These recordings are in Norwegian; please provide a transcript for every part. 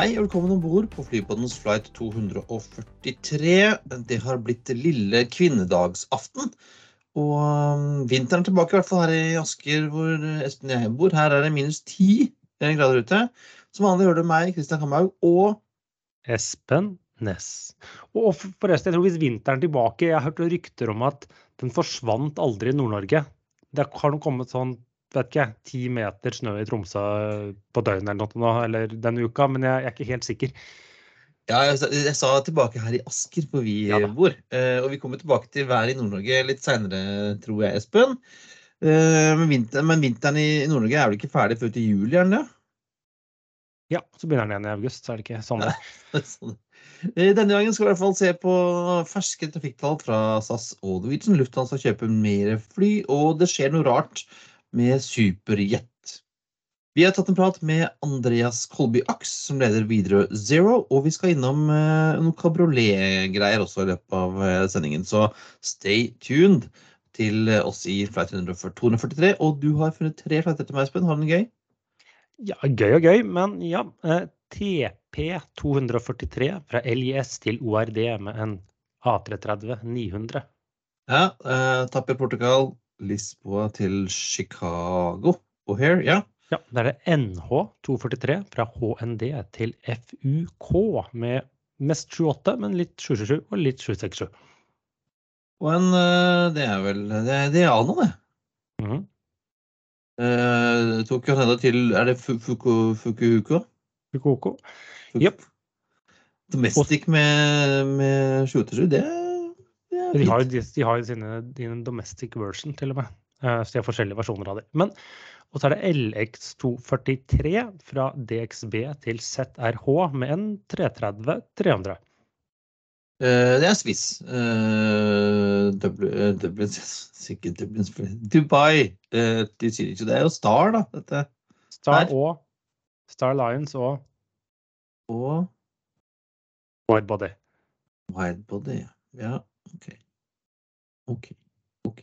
Hei og velkommen om bord på flypodens flight 243. Det har blitt lille kvinnedagsaften. Og um, vinteren er tilbake, i hvert fall her i Asker hvor Espen og jeg bor. Her er det minus ti grader ute. Som vanlig hører du meg, Kristian Kamhaug, og Espen Næss. Og forresten, jeg tror hvis vinteren er tilbake Jeg har hørt rykter om at den forsvant aldri i Nord-Norge. Det har nok kommet sånn vet ikke, ti meter snø i Tromsø på døgnet eller noe, eller denne uka, men jeg, jeg er ikke helt sikker. Ja, jeg, jeg, sa tilbake her i Asker, hvor vi ja, bor. Eh, og vi kommer tilbake til været i Nord-Norge litt seinere, tror jeg, Espen. Eh, men, vinter, men, vinteren i Nord-Norge er vel ikke ferdig før til juli, er den det? Ja, så begynner den igjen i august, så er det ikke sånn det. sånn. Eh, denne gangen skal vi i hvert fall se på ferske trafikktall fra SAS og Norwegian. Lufthansa kjøper mer fly, og det skjer noe rart med Superjet. Vi har tatt en prat med Andreas Kolby Aks, som leder Widerøe Zero, og vi skal innom eh, noen kabriolet-greier også i løpet av eh, sendingen. Så stay tuned til oss i flight 243. Og du har funnet tre flighter til meg, Espen. Har du det gøy? Ja, gøy og gøy, men ja. Eh, TP243 fra LIS til ORD med en A330 900. Ja, eh, Tapper Portugal, Lisboa til Chicago. O'Hare, ja. Ja, Da er det NH243 fra HND til FUK med mest 28, men litt 777 og litt 767. Og en eh, Det er vel Det, det er Diana, det. Mm -hmm. eh, tok Canada til Er det Fuku, Fukuhuko? Fukuhuko. Jepp. Domestic med, med 787, det er de har, jo, de har sine, sine domestic version, til og med. Uh, så de har forskjellige versjoner av det. Men, og så er det LX243 fra DXB til ZRH med en 330-300. Uh, det er Swiss. Uh, Dublin Sikkert Dublin Dubai. De sier ikke det. er jo Star, da. Dette. Star Her. og Star Lions og Og Widebody. Widebody, ja. OK. OK. ok.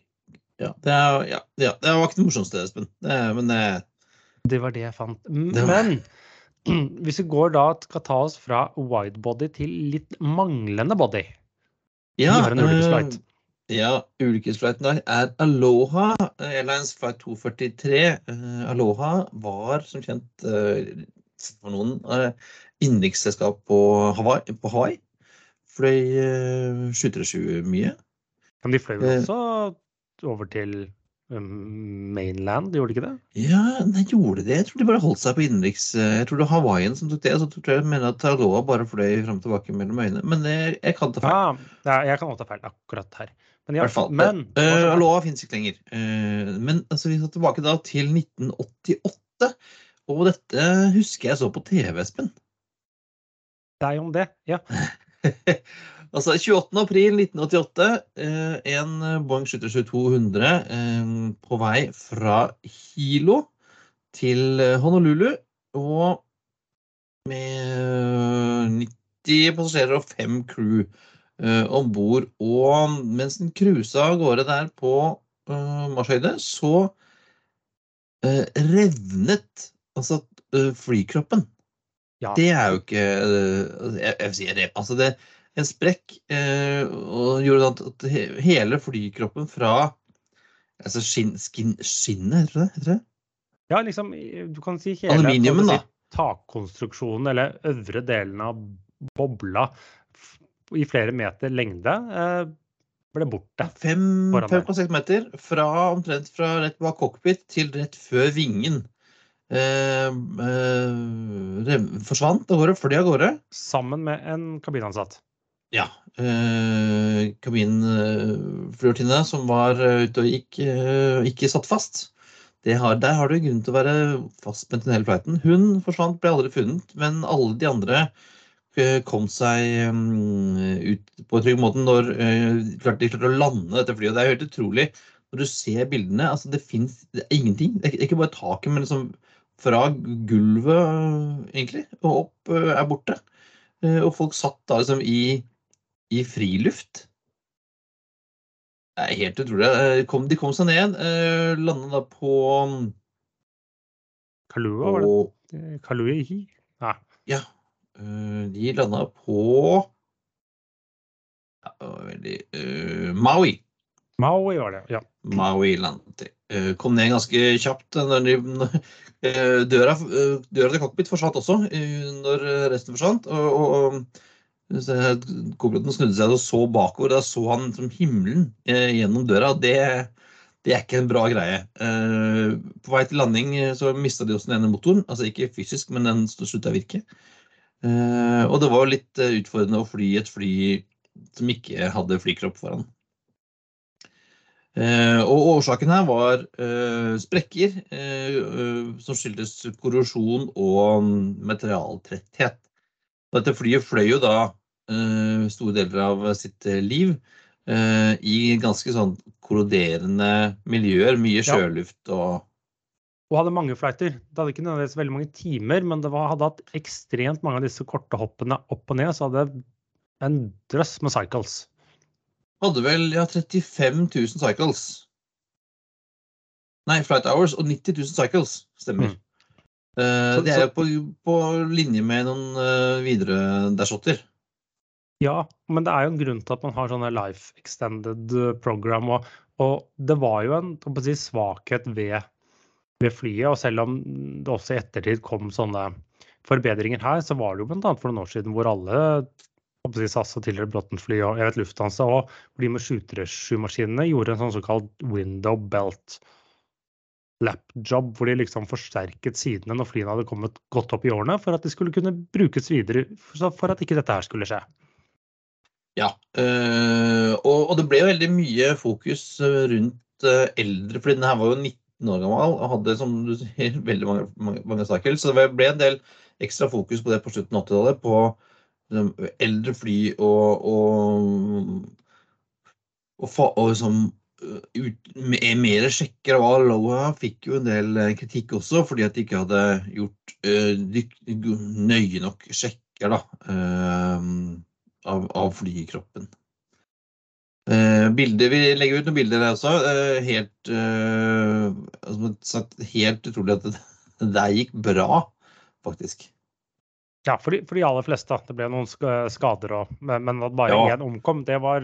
Ja, det, er, ja, ja, det var ikke det morsomste, Espen. Det, men det Det var det jeg fant. Men hvis vi går da skal ta oss fra widebody til litt manglende body Ja, ulykkesflight. ja ulykkesflighten er Aloha Airlines Flight 243. Uh, Aloha var som kjent uh, for noen uh, innenriksselskap på Hawaii. På Hawaii fløy uh, 737 mye. Men de fløy vel også over til mainland, gjorde de ikke det? Ja, de gjorde det. Jeg tror de bare holdt seg på innenriks. Jeg tror det var Hawaiian som tok det. Så tror jeg mener at Taloa bare fløy fram og tilbake mellom øyene. Men jeg, jeg kan ta feil. Ja, jeg kan også ta feil akkurat her. Men, fall, men uh, Aloha finnes ikke lenger. Uh, men altså, vi skal tilbake da til 1988. Og dette husker jeg så på TV, Espen. Deg om det, ja. altså 28. april 1988, eh, en Boeing 727-200 eh, på vei fra Hilo til Honolulu. Og med 90 passasjerer og fem crew uh, om bord. Og mens den cruisa av gårde der på uh, marsjhøyde, så uh, revnet altså uh, flykroppen. Ja. Det er jo ikke eh, Jeg, jeg si, det. Altså, det en sprekk eh, og gjorde at hele flykroppen fra altså skinn, skin, skinnet, heter det? Heter det? Ja, liksom Du kan si hele Aluminiumen, si, takkonstruksjonen, eller øvre delen av bobla i flere meter lengde, eh, ble borte. 5,6 meter fra omtrent fra rett bak cockpit til rett før vingen. Eh, eh, forsvant av gårde, fløy av gårde. Sammen med en kabinansatt. Ja. Eh, Kabinflyvertinne som var ute og gikk, eh, ikke satt fast. Har, der har du grunn til å være fastspent i hele flighten. Hun forsvant, ble aldri funnet, men alle de andre eh, kom seg um, ut på en trygg måte når de klarte å lande dette flyet. Det er helt utrolig når du ser bildene. altså Det fins ingenting. Det er ikke bare taket, men liksom fra gulvet, egentlig, og opp eh, er borte. Eh, og folk satt da liksom i, i friluft. Det er helt utrolig. De kom, de kom seg ned, landet da på Kalua, var det? Kalui? Nei. ja. De landa på ja, veldig, uh, Maui. Maui var det, ja. Maui landet. Kom ned ganske kjapt når de, døra, døra til cockpit forsvant også når resten forsvant. og, og Kopiloten snudde seg og så bakover. Da så han som himmelen eh, gjennom døra. det, det, er ikke en bra greie. Eh, på vei til landing eh, så mista de også den ene motoren. Altså ikke fysisk, men den slutta å virke. Eh, og det var litt eh, utfordrende å fly et fly som ikke hadde flykropp foran. Eh, og årsaken her var sprekker som skyldtes korrosjon og materialtretthet. Dette flyet fløy jo da store deler av sitt eh, liv i ganske sånn korroderende miljøer. Mye sjøluft og Og hadde mange flighter. Det hadde ikke nødvendigvis veldig mange timer, men det var, hadde hatt ekstremt mange av disse korte hoppene opp og ned. Så hadde det en drøss med cycles. Hadde vel ja, 35 000 cycles. Nei, flight hours og 90 000 cycles. Stemmer. Mm. Uh, det er jo på, på, linje med noen uh, videre dashotter. Ja, men det er jo en grunn til at man har sånne life extended eh, program. Og, og det var jo en si, svakhet ved, ved, flyet. Og selv om det også i ettertid kom sånne forbedringer her, så var det jo bl.a. for noen år siden hvor alle SAS og tidligere Bråtensfly og jeg vet Lufthansa og de med 737-maskinene gjorde en sånn såkalt window belt lapjob, hvor de liksom forsterket sidene når flyene hadde kommet godt opp i årene, for at de skulle kunne brukes videre, for at ikke dette her skulle skje. Ja, øh, og, det ble jo veldig mye fokus eh, rundt øh, eldre, fordi denne var jo 19 år gammel og hadde som du sier, veldig mange, mange, mange saker. Så det ble en del ekstra fokus på det på slutten av 80-tallet, på eldre fly og, og, og, og liksom, ut, mer sjekker av Aloha fikk jo en del eh, kritikk også, fordi at de ikke hadde gjort uh, nøye nok sjekker da, uh, av, av, flykroppen. Uh, bilder, vi legger ut noen bilder der også. helt, altså, helt utrolig at det, det gikk bra, faktisk. Ja, for de, for de, aller fleste. Det ble noen skader òg. Men, at bare én ja. omkom, det var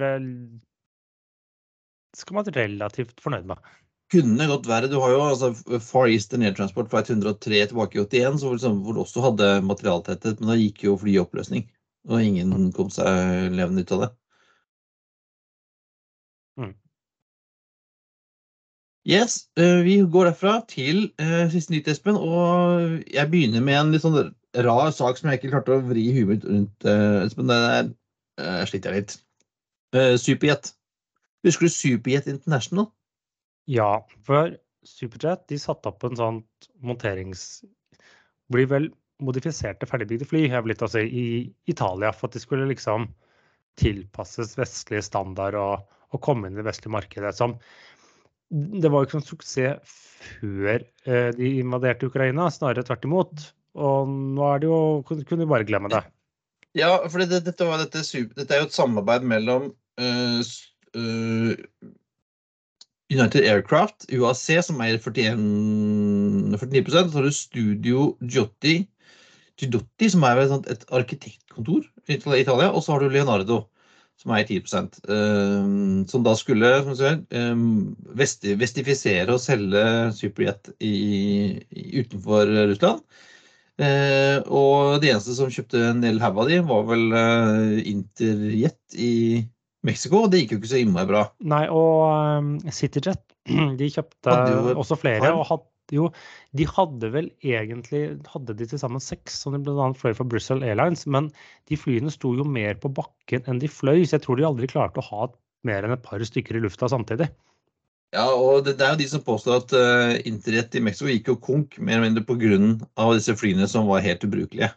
skal man være relativt fornøyd med. Kunne godt være. Du har jo altså, Far Eastern Air Transport Flight 103 tilbake i 81, så liksom, hvor det også hadde materialtetthet, men da gikk jo flyet i oppløsning. Og ingen kom seg levende ut av det. Mm. Yes, uh, vi går derfra til uh, siste nytt, Espen. Og jeg begynner med en litt sånn rar sak som jeg ikke klarte å vri huet mitt rundt, uh, Espen. Der uh, sliter jeg litt. Uh, Superjet. Husker du Superjet International? Ja, for Superjet de satte opp en sånn monterings... Blir vel modifiserte ferdigbygde fly jeg vil si, i Italia for at de skulle liksom tilpasses vestlig standard og, og komme inn i det vestlige markedet. Som, det var jo ikke noen suksess før eh, de invaderte Ukraina, snarere tvert imot. Og nå er det jo Kunne de bare glemme det. Ja, for det, dette, dette, dette, er jo et samarbeid mellom uh, uh, United Aircraft, UAC, som eier 41, 49% Så har du Studio Giotti, Gidotti, som er et, et arkitektkontor i Italia. Og så har du Leonardo, som eier 10 uh, Som da skulle som sier, um, vesti, vestifisere og selge Superjet i, i, utenfor Russland. Uh, og de eneste som kjøpte en del haug av de, var vel uh, Interjet i Mexico, og det gikk jo ikke så innmari bra. Nei, og um, CityJet de kjøpte også flere. og had, jo, De hadde vel egentlig hadde de til sammen seks, som bl.a. fløy for Brussels Airlines. Men de flyene sto jo mer på bakken enn de fløy, så jeg tror de aldri klarte å ha mer enn et par stykker i lufta samtidig. Ja, og det, det er jo de som påstår at uh, internett i Mexico gikk jo konk mer eller mindre pga. disse flyene som var helt ubrukelige.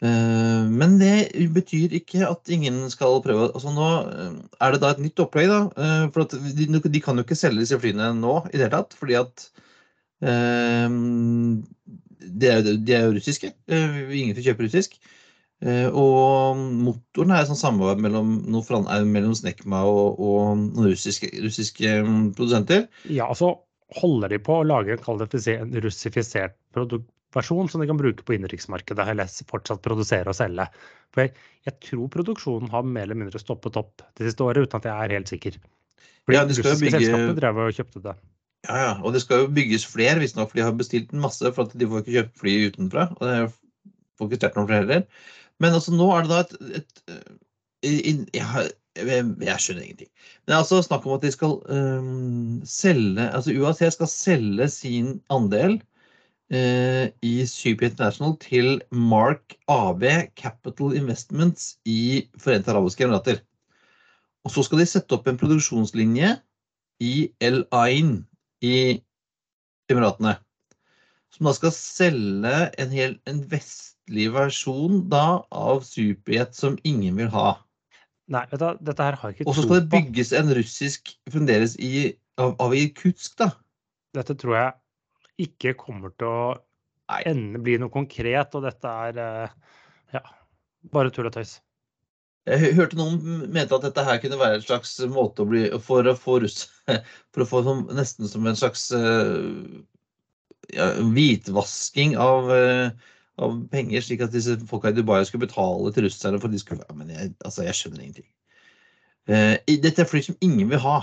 Eh, men det betyr ikke at ingen skal prøve. Altså nå eh, er det da et nytt opplegg. da, Uh, for de, de, kan jo ikke selge disse flyene nå i det hele tatt. fordi at de er, de er jo russiske. Ingen får kjøpe russisk. Og motoren er et sånn samarbeid mellom, mellom Snekma og, og russiske, russiske, produsenter. Ja, altså holder de på å lage en russifisert versjon som de kan bruke på innenriksmarkedet, eller fortsatt produsere og selge. For jeg, jeg, tror produksjonen har mer eller mindre stoppet opp det siste året, uten at jeg er helt sikker. Fordi Ja, de russiske bygge- selskaper drev og kjøpte det. Ja, ja. Og det skal jo bygges flere, visstnok, for de har bestilt en masse. For at de får ikke kjøpt fly utenfra. Og det får ikke stjålet noen flere heller. Men altså, nå er det da et, et, i- i- jeg, jeg, jeg skjønner ingenting. Men det er altså snakk om at de skal um, selge Altså UAC skal selge sin andel uh, i Super International til Mark AB Capital Investments i Forente arabiske emirater. Og så skal de sette opp en produksjonslinje i El Ain i Emiratene. Som da skal selge en, hel, en vestlig versjon da av superjet som ingen vil ha. Nei, vet du, dette her har jeg ikke Og så skal det bygges en russisk fremdeles i, av, av Irkutsk, da. Dette tror jeg ikke kommer til å ende bli noe konkret, og dette er eh, ja, bare tull og tøys. Jeg hørte noen mente at dette her kunne være en slags måte å bli For å få russ For å få som, nesten som en slags eh, ja, hvitvasking av, eh, av penger, slik at disse folka i Dubai skulle betale til russerne for de skulle ja, Men jeg, altså, jeg skjønner ingenting. Eh, dette er fly som ingen vil ha.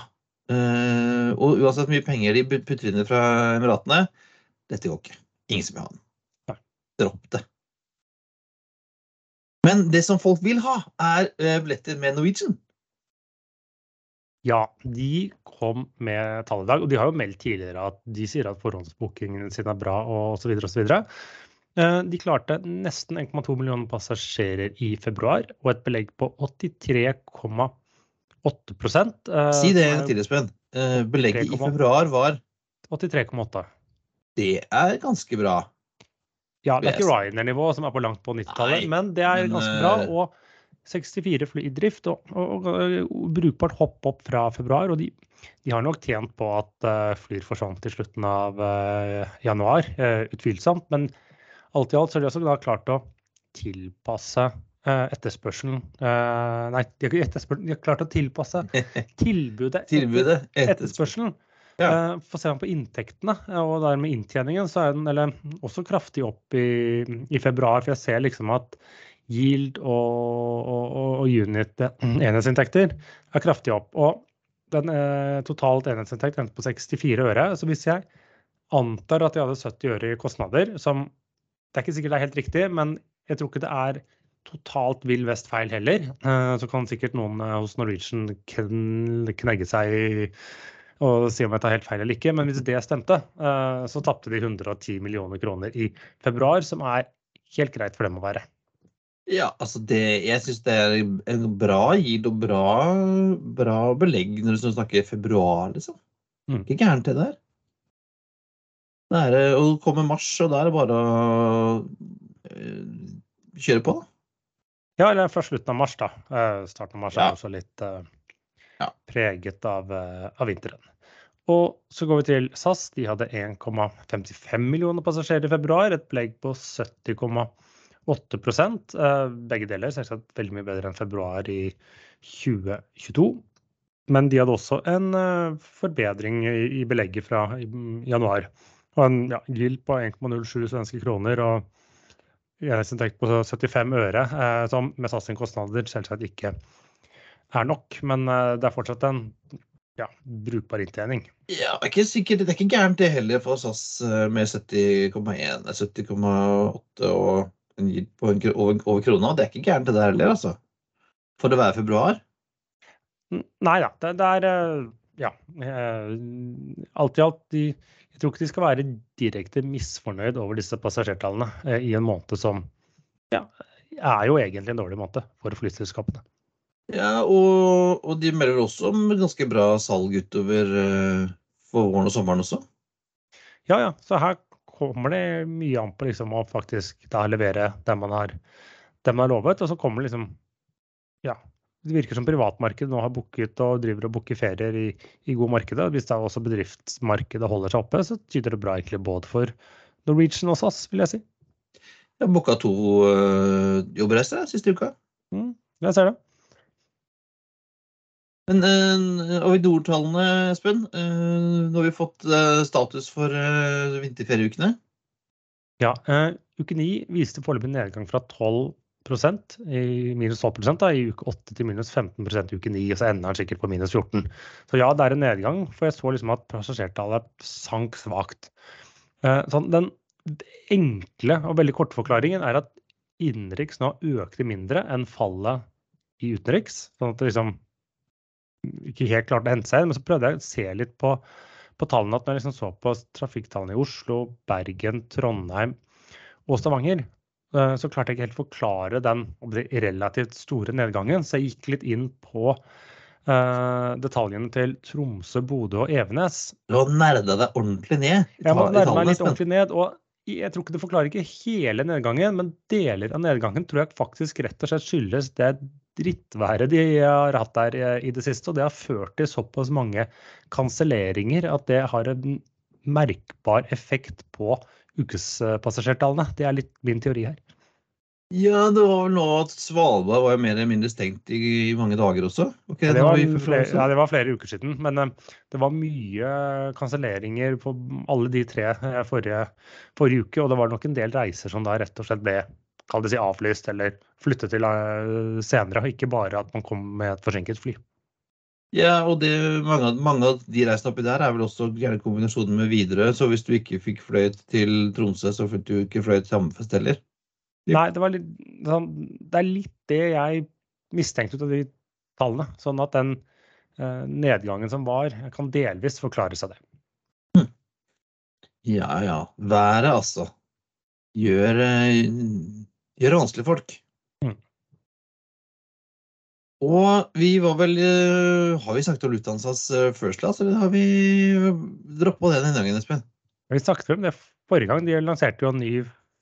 Og uansett hvor mye penger de putter inn fra Emiratene, dette går ikke. Ingen som vil ha den. Dropp det. Men det som folk vil ha, er eh, billetter med Norwegian. Ja, de kom med tall i dag, og de har jo meldt tidligere at de sier at forhåndsbookingen sin er bra osv. osv. Eh, De klarte nesten 1,2 millioner passasjerer i februar og et belegg på 83,8% eh, Si det en til, Espen. Belegget i februar var 83,8. Det er ganske bra. Ja, det er ikke Ryanair-nivå som er på langt på 90-tallet, men det er men, ganske bra. eh, Og 64 fly i drift, og, og, og brukbart hopp opp fra februar. Og de, de har nok tjent på at uh, Flyr forsvant i slutten av uh, januar, uh, utvilsomt. Men alt i alt så har de også da klart å tilpasse etterspørselen Nei, de har ikke etterspørselen, de har klart å tilpasse tilbudet Tilbudet etter etterspørselen. Ja. Eh, For ser man på inntektene og dermed inntjeningen, så er den eller, også kraftig opp i, i februar. For jeg ser liksom at yield og, og, og, unit eh, enhetsinntekter er kraftig opp. Og den eh, totalt enhetsinntekt endte på 64 øre. Så hvis jeg antar at de hadde 70 øre i kostnader, som det er ikke sikkert det er helt riktig, men jeg tror ikke det er totalt vill vest feil heller. Eh, Så kan sikkert noen eh, hos Norwegian knegge seg i og si om jeg tar helt feil eller ikke. Men hvis det stemte, eh, så tapte de 110 millioner kroner i februar, som er helt greit for dem å være. Ja, altså det, jeg syns det er en bra gild og bra, bra belegg når du snakker februar, liksom. Mm. Ikke gærent det der. Det er, det- og det kommer mars, og da er det bare å eh, kjøre på, da. Ja, eller fra slutten av mars, da. Eh, Starten av mars Ja. er også litt eh, Ja. preget av, eh, av vinteren. Og så går vi til SAS. De hadde 1,55 millioner passasjerer i februar, et belegg på 70,8 eh, Begge deler selvsagt veldig mye bedre enn februar i 2022. Men de hadde også en eh, forbedring i, belegget fra januar. Og en ja, gild på 1,07 svenske kroner og enhetsinntekt på 75 øre, som med SAS' kostnader selvsagt ikke er nok. Men eh, det er fortsatt en ja, brukbar inntjening. Ja, det er ikke sikkert, det er ikke gærent det heller for SAS eh, med 70,1, nei, 70,8 og en gild på en, over, over krona. Det er ikke gærent det der heller, altså. For det være februar. Nei da, det, det er eh, ja. eh, Alt i alt, de, jeg tror ikke de skal være direkte misfornøyd over disse passasjertallene eh, i en måned som ja, er jo egentlig en dårlig måned for flyselskapene. Ja, og, og de melder også om ganske bra salg utover eh, for våren og sommeren også. Ja, ja. Så her kommer det mye an på liksom å faktisk da levere det man har, det man har lovet. Og så kommer det liksom Ja. Det virker som privatmarkedet nå har booket og driver og booker ferier i, i god markedet. Hvis da også bedriftsmarkedet holder seg oppe, så tyder det bra egentlig både for Norwegian og SAS, vil jeg si. Jeg har booka to øh, jobbreiser siste uka. Mm, jeg ser det. Men uh, Avidor-tallene, Espen. Uh, nå har vi fått uh, status for uh, vinterferieukene. Ja, uke 9 viste foreløpig nedgang fra 12% i minus 12 da, i uke 8 til minus 15 i uke 9, og så ender den sikkert på minus 14. Så ja, det er en nedgang, for jeg så liksom at passasjertallet sank svakt. Sånn, den enkle og veldig korte forklaringen er at innenriks nå økte mindre enn fallet i utenriks. Sånn at det liksom ikke helt klarte å hente seg inn. Men så prøvde jeg å se litt på, på tallene. at Når jeg liksom så på trafikktallene i Oslo, Bergen, Trondheim og Stavanger, eh, så klarte jeg ikke helt å forklare den relativt store nedgangen. Så jeg gikk litt inn på uh, detaljene til Tromsø, Bodø og Evenes. Du har nerda deg ordentlig ned? Jeg må nerde meg litt ordentlig ned. og jeg tror ikke det forklarer ikke hele nedgangen, men deler av nedgangen tror jeg faktisk rett og slett skyldes det drittværet de har hatt der i det siste. Og det har ført til såpass mange kanselleringer at det har en merkbar effekt på ukespassasjertallene. Det er litt min teori her. Ja, det var vel nå at Svalbard var mer eller mindre stengt i, mange dager også? Okay, det, var flere, ja, det var flere uker siden. Men uh, det var mye kanselleringer på alle de tre uh, forrige, forrige, uke. Og det var nok en del reiser som da rett og slett ble kall det si avlyst eller flyttet til uh, senere. Ikke bare at man kom med et forsinket fly. Ja, og det, mange, mange, av de reisene oppi der er vel også gjerne kombinasjonen med Widerøe. Så hvis du ikke fikk fløyet til Tromsø, så fikk du ikke fløyet til Hammerfest heller. Nei, det, litt, sånn, det, er litt det jeg mistenkte ut av de tallene. Sånn at den eh, nedgangen som var, kan delvis forklares av det. Hm. Ja ja. Været, altså. Gjør, uh, det vanskelig for folk. Mm. Og vi var vel uh, Har vi snakket om Lufthansas First Class, eller har vi droppa det denne gangen, Espen? Vi snakket om det forrige gang. De lanserte jo en ny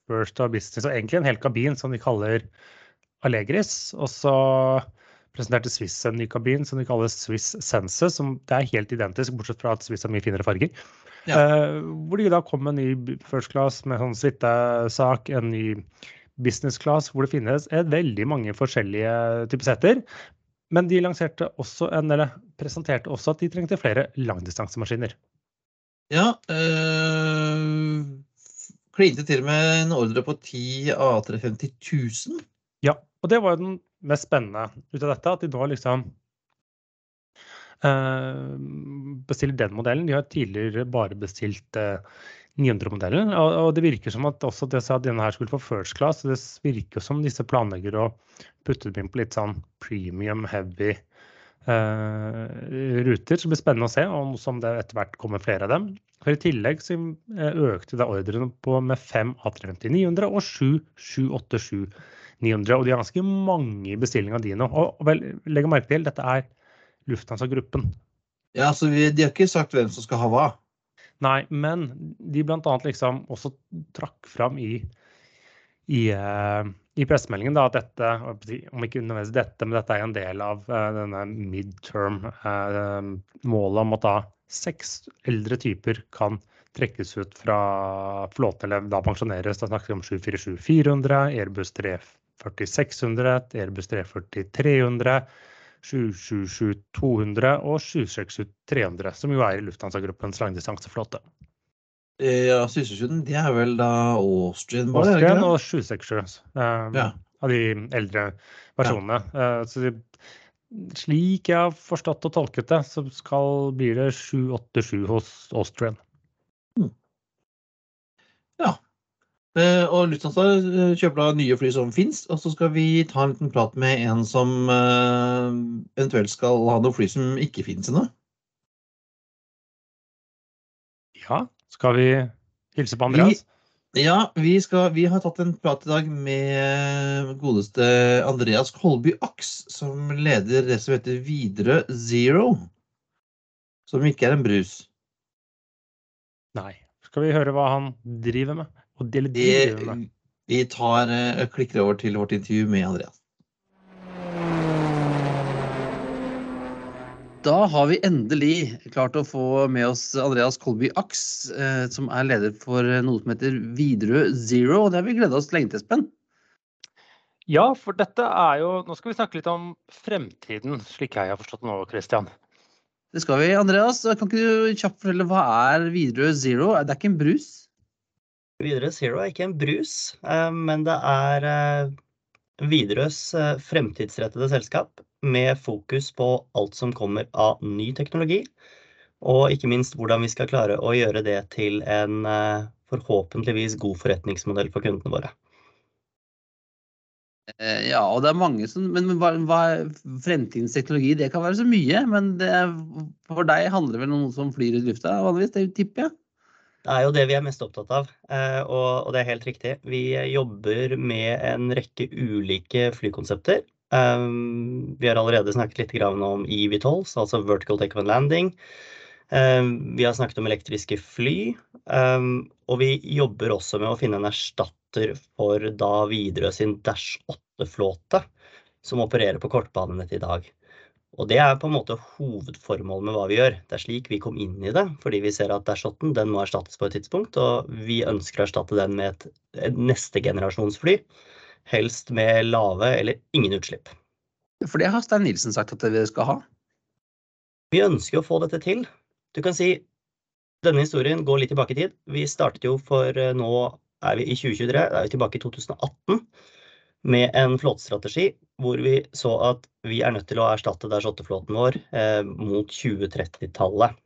First of Business, og egentlig en hel kabin som de kaller Allegris. Og så presenterte Swiss en ny kabin som de kaller Swiss Sense, som det er helt identisk, bortsett fra at Swiss har mye finere farger. Ja. Uh, hvor de da kom med en ny first class med sånn suitesak, en ny business class, hvor det finnes et veldig mange forskjellige typer setter. Men de lanserte også en, eller presenterte også at de trengte flere langdistansemaskiner. Ja, øh, klinte til med en ordre på 10 A350 000. Ja, og det var jo den mest spennende ut av dette. At de nå liksom øh, bestiller den modellen. De har tidligere bare bestilt eh, 900-modellen. Og, og, det virker som at også det at denne her skulle få first class, det virker som disse planlegger å putte dem inn på litt sånn premium heavy uh, ruter. Så det blir spennende å se om som det etter hvert kommer flere av dem. For I tillegg så eh, økte da ordrene på med fem A350-900 og sju 787-900. Og de har ganske mange bestillinger av de nå. Og vel, legg merke til, dette er Lufthansa-gruppen. Ja, så vi, De har ikke sagt hvem som skal ha hva? Nei, men de bl.a. liksom også trakk fram i, i, uh, i pressemeldingen da, at dette, om ikke nødvendigvis dette, men dette er en del av uh, denne midterm-målet uh, om at da seks eldre typer kan trekkes ut fra flåten eller da pensjoneres. Da snakker vi om 747-400, Airbus 340-600, Airbus 340-300, 777-200 og 767-300, som jo er i Lufthansa-gruppens langdistanseflåte. Ja, 777 det er vel da Austrian? Bare, Austrian og 767 um, ja. av de eldre versjonene. Ja. Uh, så de, slik jeg har forstått og tolket det, så skal, blir det 787 hos Austrian. Hmm. Eh, og Lufthansa eh, kjøper da nye fly som fins, og så skal vi ta en liten prat med en som uh, eventuelt skal ha noen fly som ikke fins ennå. Ja, skal vi hilse på Andreas? Vi ja, vi, skal, vi, har tatt en prat i dag med godeste Andreas Kolby Aks, som leder det som heter Widerøe Zero. Som ikke er en brus. Nei. Skal vi høre hva han driver med? Og det, driver med? Vi tar, uh, klikker over til vårt intervju med Andreas. Da har vi endelig klart å få med oss Andreas Kolby Aks, eh, som er leder for noe som heter Widerøe Zero. og Det har vi gleda oss lenge til, Espen. Ja, for dette er jo Nå skal vi snakke litt om fremtiden, slik jeg har forstått det nå, Christian. Det skal vi, Andreas. Kan ikke du kjapt fortelle hva er Widerøe Zero? Det er ikke en brus? Widerøe Zero er ikke en brus, eh, men det er eh, Widerøes eh, fremtidsrettede selskap med fokus på alt som kommer av ny teknologi. Og ikke minst hvordan vi skal klare å gjøre det til en forhåpentligvis god forretningsmodell for kundene våre. Ja, og det er mange som Men hva, hva, fremtidens teknologi, det kan være så mye. Men det, for deg handler det vel om noe som flyr i lufta vanligvis? Det tipper jeg? Det er jo det vi er mest opptatt av, eh, og det er helt riktig. Vi jobber med en rekke ulike flykonsepter. Eh, vi har allerede snakket litt om EV12, altså Vertical Take and Landing. Eh, vi har snakket om elektriske fly, og vi jobber også med å finne en erstatter for da Widerøe sin Dash 8-flåte, som opererer på kortbanenettet i dag. Og det er på en måte hovedformålet med hva vi gjør. Det er slik vi kom inn i det, fordi vi ser at Dashoten den må erstattes på et tidspunkt, og vi ønsker å erstatte den med et, et neste generasjonsfly. Helst med lave eller ingen utslipp. For det har Stein Nilsen sagt at vi skal ha? Vi ønsker å få dette til. Du kan si denne historien går litt tilbake i tid. Vi startet jo for eh, nå er vi i 2023, da er vi tilbake i 2018 med en flåtestrategi hvor vi så at vi er nødt til å erstatte Dash 8-flåten vår eh, mot 2030-tallet.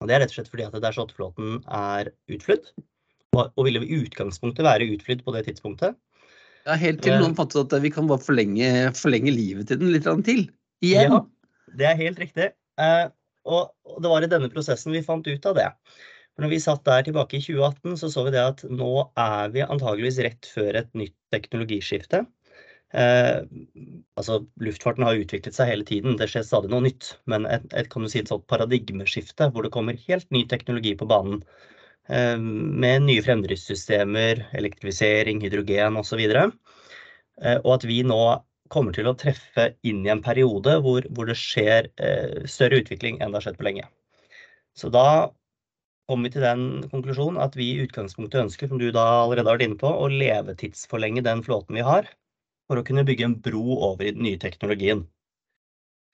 Og Det er rett og slett fordi at Dash 8-flåten er utflydd, og, og ville i utgangspunktet være utflydd på det tidspunktet. Ja, Helt til noen fant ut at vi kan bare forlenge, forlenge livet til den litt til. Igjen. Ja, det er helt riktig. Eh, og, og det var i denne prosessen vi fant ut av det. For når vi satt der tilbake i 2018, så så vi det at nå er vi antageligvis rett før et nytt teknologiskifte. Eh, altså, luftfarten har utviklet seg hele tiden, det skjer stadig noe nytt. Men et, et, si, et paradigmeskifte hvor det kommer helt ny teknologi på banen. Eh, med nye fremdriftssystemer, elektrifisering, hydrogen osv. Eh, og at vi nå kommer til å treffe inn i en periode hvor, hvor det skjer eh, større utvikling enn det har skjedd på lenge. Så da kom vi til den konklusjonen at vi i utgangspunktet ønsker, som du da allerede har vært inne på, å levetidsforlenge den flåten vi har, for å kunne bygge en bro over i den nye teknologien.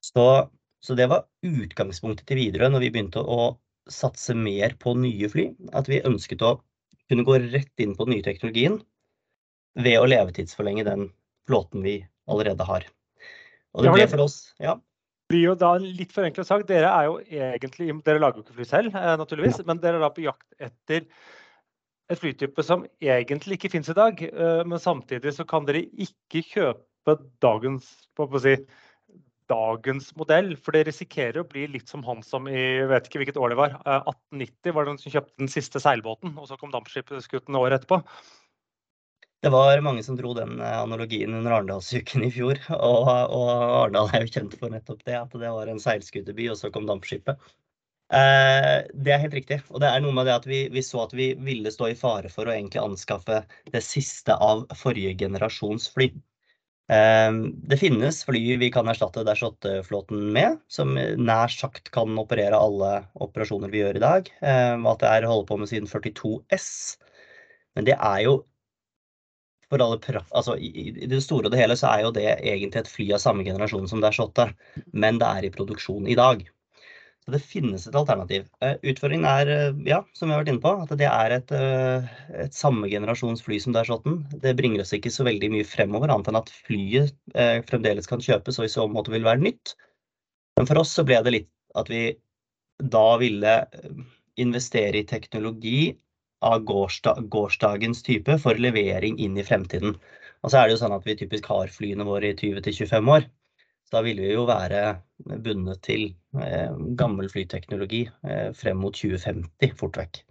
Så, så det var utgangspunktet til Widerøe når vi begynte å satse mer på nye fly. At vi ønsket å kunne gå rett inn på den nye teknologien ved å levetidsforlenge den flåten vi allerede har. Og det ble for oss ja, blir jo da litt forenklet sagt, dere er jo egentlig Dere lager jo ikke fly selv, eh, naturligvis, men dere er da på jakt etter et flytype som egentlig ikke finnes i dag. Eh, men samtidig så kan dere ikke kjøpe dagens på å si, dagens modell. For det risikerer å bli litt som han som i vet ikke hvilket år det var, 1890 eh, var det han som kjøpte den siste seilbåten, og så kom dampskipsgutten året etterpå. Det var mange som dro den eh, analogien under Arendalsuken i fjor. Og, og Arendal er jo kjent for nettopp det, at det var en seilskuterby, og så kom dampskipet. Eh, det er helt riktig. Og det er noe med det at vi, vi, så at vi ville stå i fare for å egentlig anskaffe det siste av forrige generasjons fly. Eh, det finnes fly vi kan erstatte Dash 8-flåten med, som nær sagt kan operere alle operasjoner vi gjør i dag. Eh, at det er holder på med siden 42S. Men det er jo for alle altså, i, i, det store og det hele så er jo det egentlig et fly av samme generasjon som Dash 8, men det er i produksjon i dag. Så det finnes et alternativ. Uh, utfordringen er, uh, ja, som vi har vært inne på, at det er et, uh, et samme generasjons fly som Dash 8. Det bringer oss ikke så veldig mye fremover, annet enn at flyet fremdeles kan kjøpes og i så måte vil være nytt. Men for oss så ble det litt at vi da ville investere i teknologi av gårsdagens type for levering inn i fremtiden. Og så er det jo sånn at vi typisk har flyene våre i 20-25 år. Så da vil vi jo være bundet til eh, gammel flyteknologi eh, frem mot 2050 fort vekk.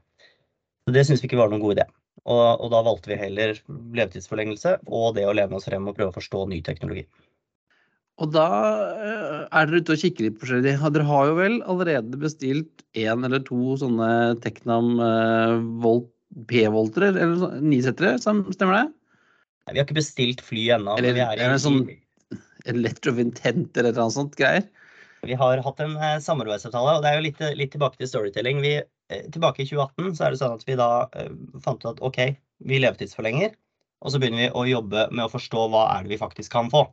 Så det syns vi ikke var noen god idé. Og, og, da valgte vi heller levetidsforlengelse og det å lene oss frem og prøve å forstå ny teknologi. Og da eh, er dere ute og kikker litt forskjellig. Dere har jo vel allerede bestilt én eller to sånne Teknam uh, P-voltere, eller nisettere, stemmer det? Nei, vi har ikke bestilt fly ennå. Eller, er i, sånn en letter of intent eller noe sånt greier? Vi har hatt en uh, samarbeidsavtale, og det er jo litt, litt tilbake til storytelling. Vi, tilbake i 2018 så er det sånn at vi da fant ut at OK, vi levetidsforlenger. Og så begynner vi å jobbe med å forstå hva er det vi faktisk kan få.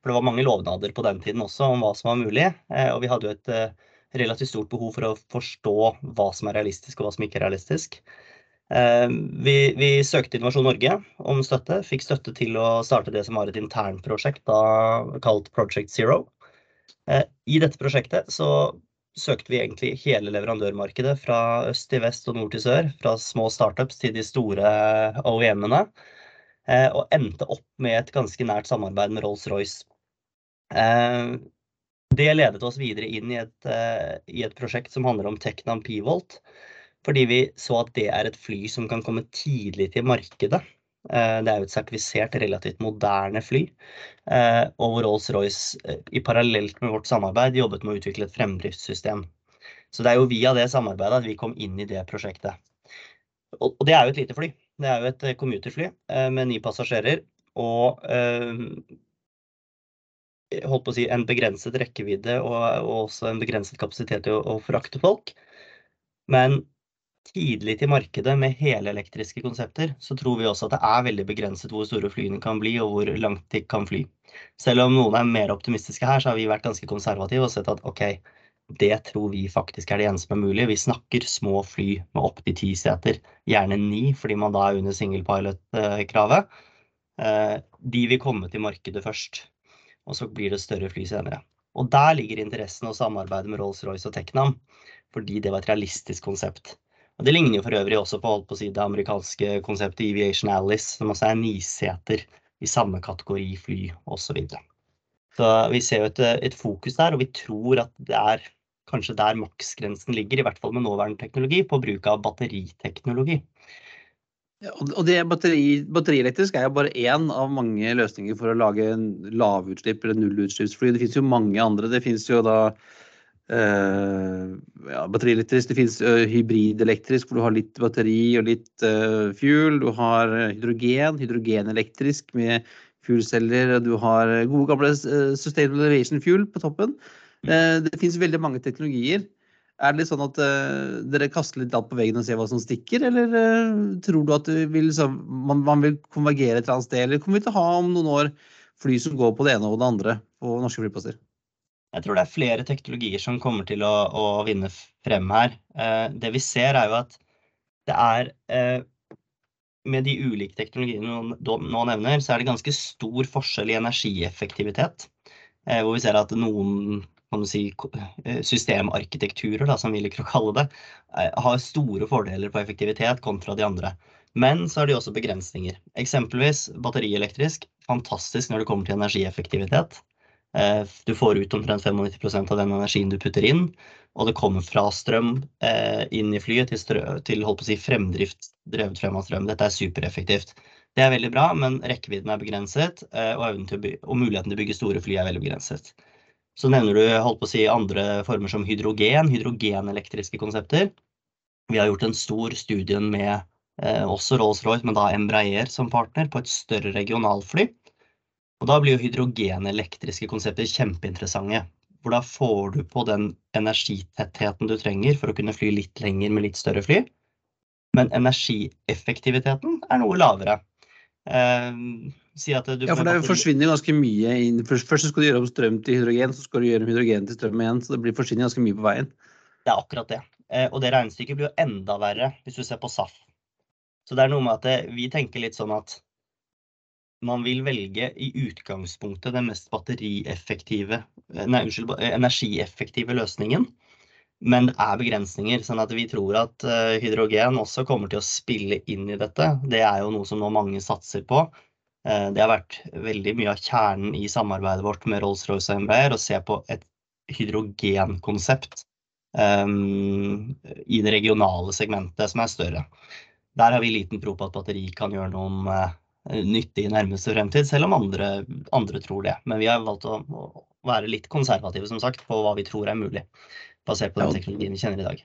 For det var mange lovnader på den tiden også om hva som var mulig. Eh, og vi hadde jo et eh, relativt stort behov for å forstå hva som er realistisk og hva som ikke er realistisk. Vi, vi, søkte Innovasjon Norge om støtte, fikk støtte til å starte det som var et internprosjekt kalt Project Zero. I dette prosjektet så søkte vi egentlig hele leverandørmarkedet fra øst til vest og nord til sør. Fra små startups til de store OEM-ene. Og endte opp med et ganske nært samarbeid med Rolls-Royce. Det ledet oss videre inn i et, i et prosjekt som handler om Tecnam Pivolt, fordi vi så at det er et fly som kan komme tidlig til markedet. Det er jo et sertifisert, relativt moderne fly, og hvor Rolls-Royce i parallelt med vårt samarbeid jobbet med å utvikle et fremdriftssystem. Så det er jo via det samarbeidet at vi kom inn i det prosjektet. Og det er jo et lite fly. Det er jo et commuterfly med ni passasjerer og holdt på å si en begrenset rekkevidde og også en begrenset kapasitet til å frakte folk. Men tidlig til markedet med helelektriske konsepter, så tror vi også at det er veldig begrenset hvor store flyene kan bli og hvor langt de kan fly. Selv om noen er mer optimistiske her, så har vi vært ganske konservative og sett at okay, det tror vi faktisk er det eneste som er mulig. Vi snakker små fly med opp til 10 seter, gjerne ni fordi man da er under single pilot kravet. De vil komme til markedet først, og så blir det større fly senere. Og der ligger interessen å samarbeide med Rolls-Royce og Technam, fordi det var et realistisk konsept. Og det ligner jo for øvrig også på, holdt på si, det amerikanske konseptet Eviation Alice, som også er 9 seter i samme kategori fly og så videre. Så vi ser jo et, et fokus der, og vi tror at det er kanskje der maksgrensen ligger, i hvert fall med nåværende teknologi, på bruk av batteriteknologi. Og det batteri, batterielektrisk er jo bare én av mange løsninger for å lage lavutslipp eller nullutslippsfly. Det finnes jo mange andre. Det finnes jo da Uh, ja, batterielektrisk. Det finnes uh, hybridelektrisk, hvor du har litt batteri og litt uh, fuel. Du har hydrogen, hydrogenelektrisk med fuelceller. Du har gode gamle sustainable aviation fuel på toppen. Det finnes veldig mange teknologier. Er det litt sånn at dere kaster litt alt på veggen og ser hva som stikker, eller tror du at vil, så, man, man, vil konvergere et eller annet sted? Eller kommer vi til å ha om noen år fly som går på det ene og det andre på norske flyplasser? Jeg tror det er flere teknologier som kommer til å, å vinne frem her. Eh, det vi ser er jo at det er eh, Med de ulike teknologiene du nå nevner, så er det ganske stor forskjell i energieffektivitet. Eh, hvor vi ser at noen du si, systemarkitekturer, da, som vi liker å kalle det, har store fordeler på effektivitet kontra de andre. Men så er det også begrensninger. Eksempelvis batterielektrisk. Fantastisk når det kommer til energieffektivitet. Eh, du får ut omtrent 95% av den energien du putter inn, og det kommer fra strøm eh, inn i flyet til, strø, til si, fremdrift drevet frem av strøm. Dette er supereffektivt. Det er veldig bra, men rekkevidden er begrenset, eh, og, og, muligheten til å bygge store fly er veldig begrenset. Så nevner du holdt på å si, andre former som hydrogen, hydrogenelektriske konsepter. Vi har gjort en stor studie med eh, også Rolls-Royce, men da Embraer som partner, på et større regionalfly og da blir jo hydrogenelektriske konsepter kjempeinteressante. For da får du på den energitettheten du trenger for å kunne fly litt lenger med litt større fly. Men energieffektiviteten er noe lavere. Eh, si ja, for det forsvinner ganske mye inn. Først, først skal du gjøre om strøm til hydrogen, så skal du gjøre om hydrogen til strøm igjen. Så det blir forsvinner ganske mye på veien. Det er akkurat det. Eh, og det regnestykket blir jo enda verre hvis du ser på SAF. Så det er noe med at det, vi tenker litt sånn at man vil velge i utgangspunktet den mest batterieffektive, nei, unnskyld, energieffektive løsningen. Men det er begrensninger, sånn at vi tror at eh, hydrogen også kommer til å spille inn i dette. Det er jo noe som nå mange satser på. Eh, det har vært veldig mye av kjernen i samarbeidet vårt med Rolls-Royce og Embraer å se på et hydrogenkonsept um, i det regionale segmentet som er større. Der har vi liten tro på at batteri kan gjøre noe uh, nyttig i nærmeste fremtid, selv om andre, andre, tror det. Men vi har valgt å, være litt konservative som sagt, på hva vi tror er mulig, basert på den teknologien vi kjenner i dag.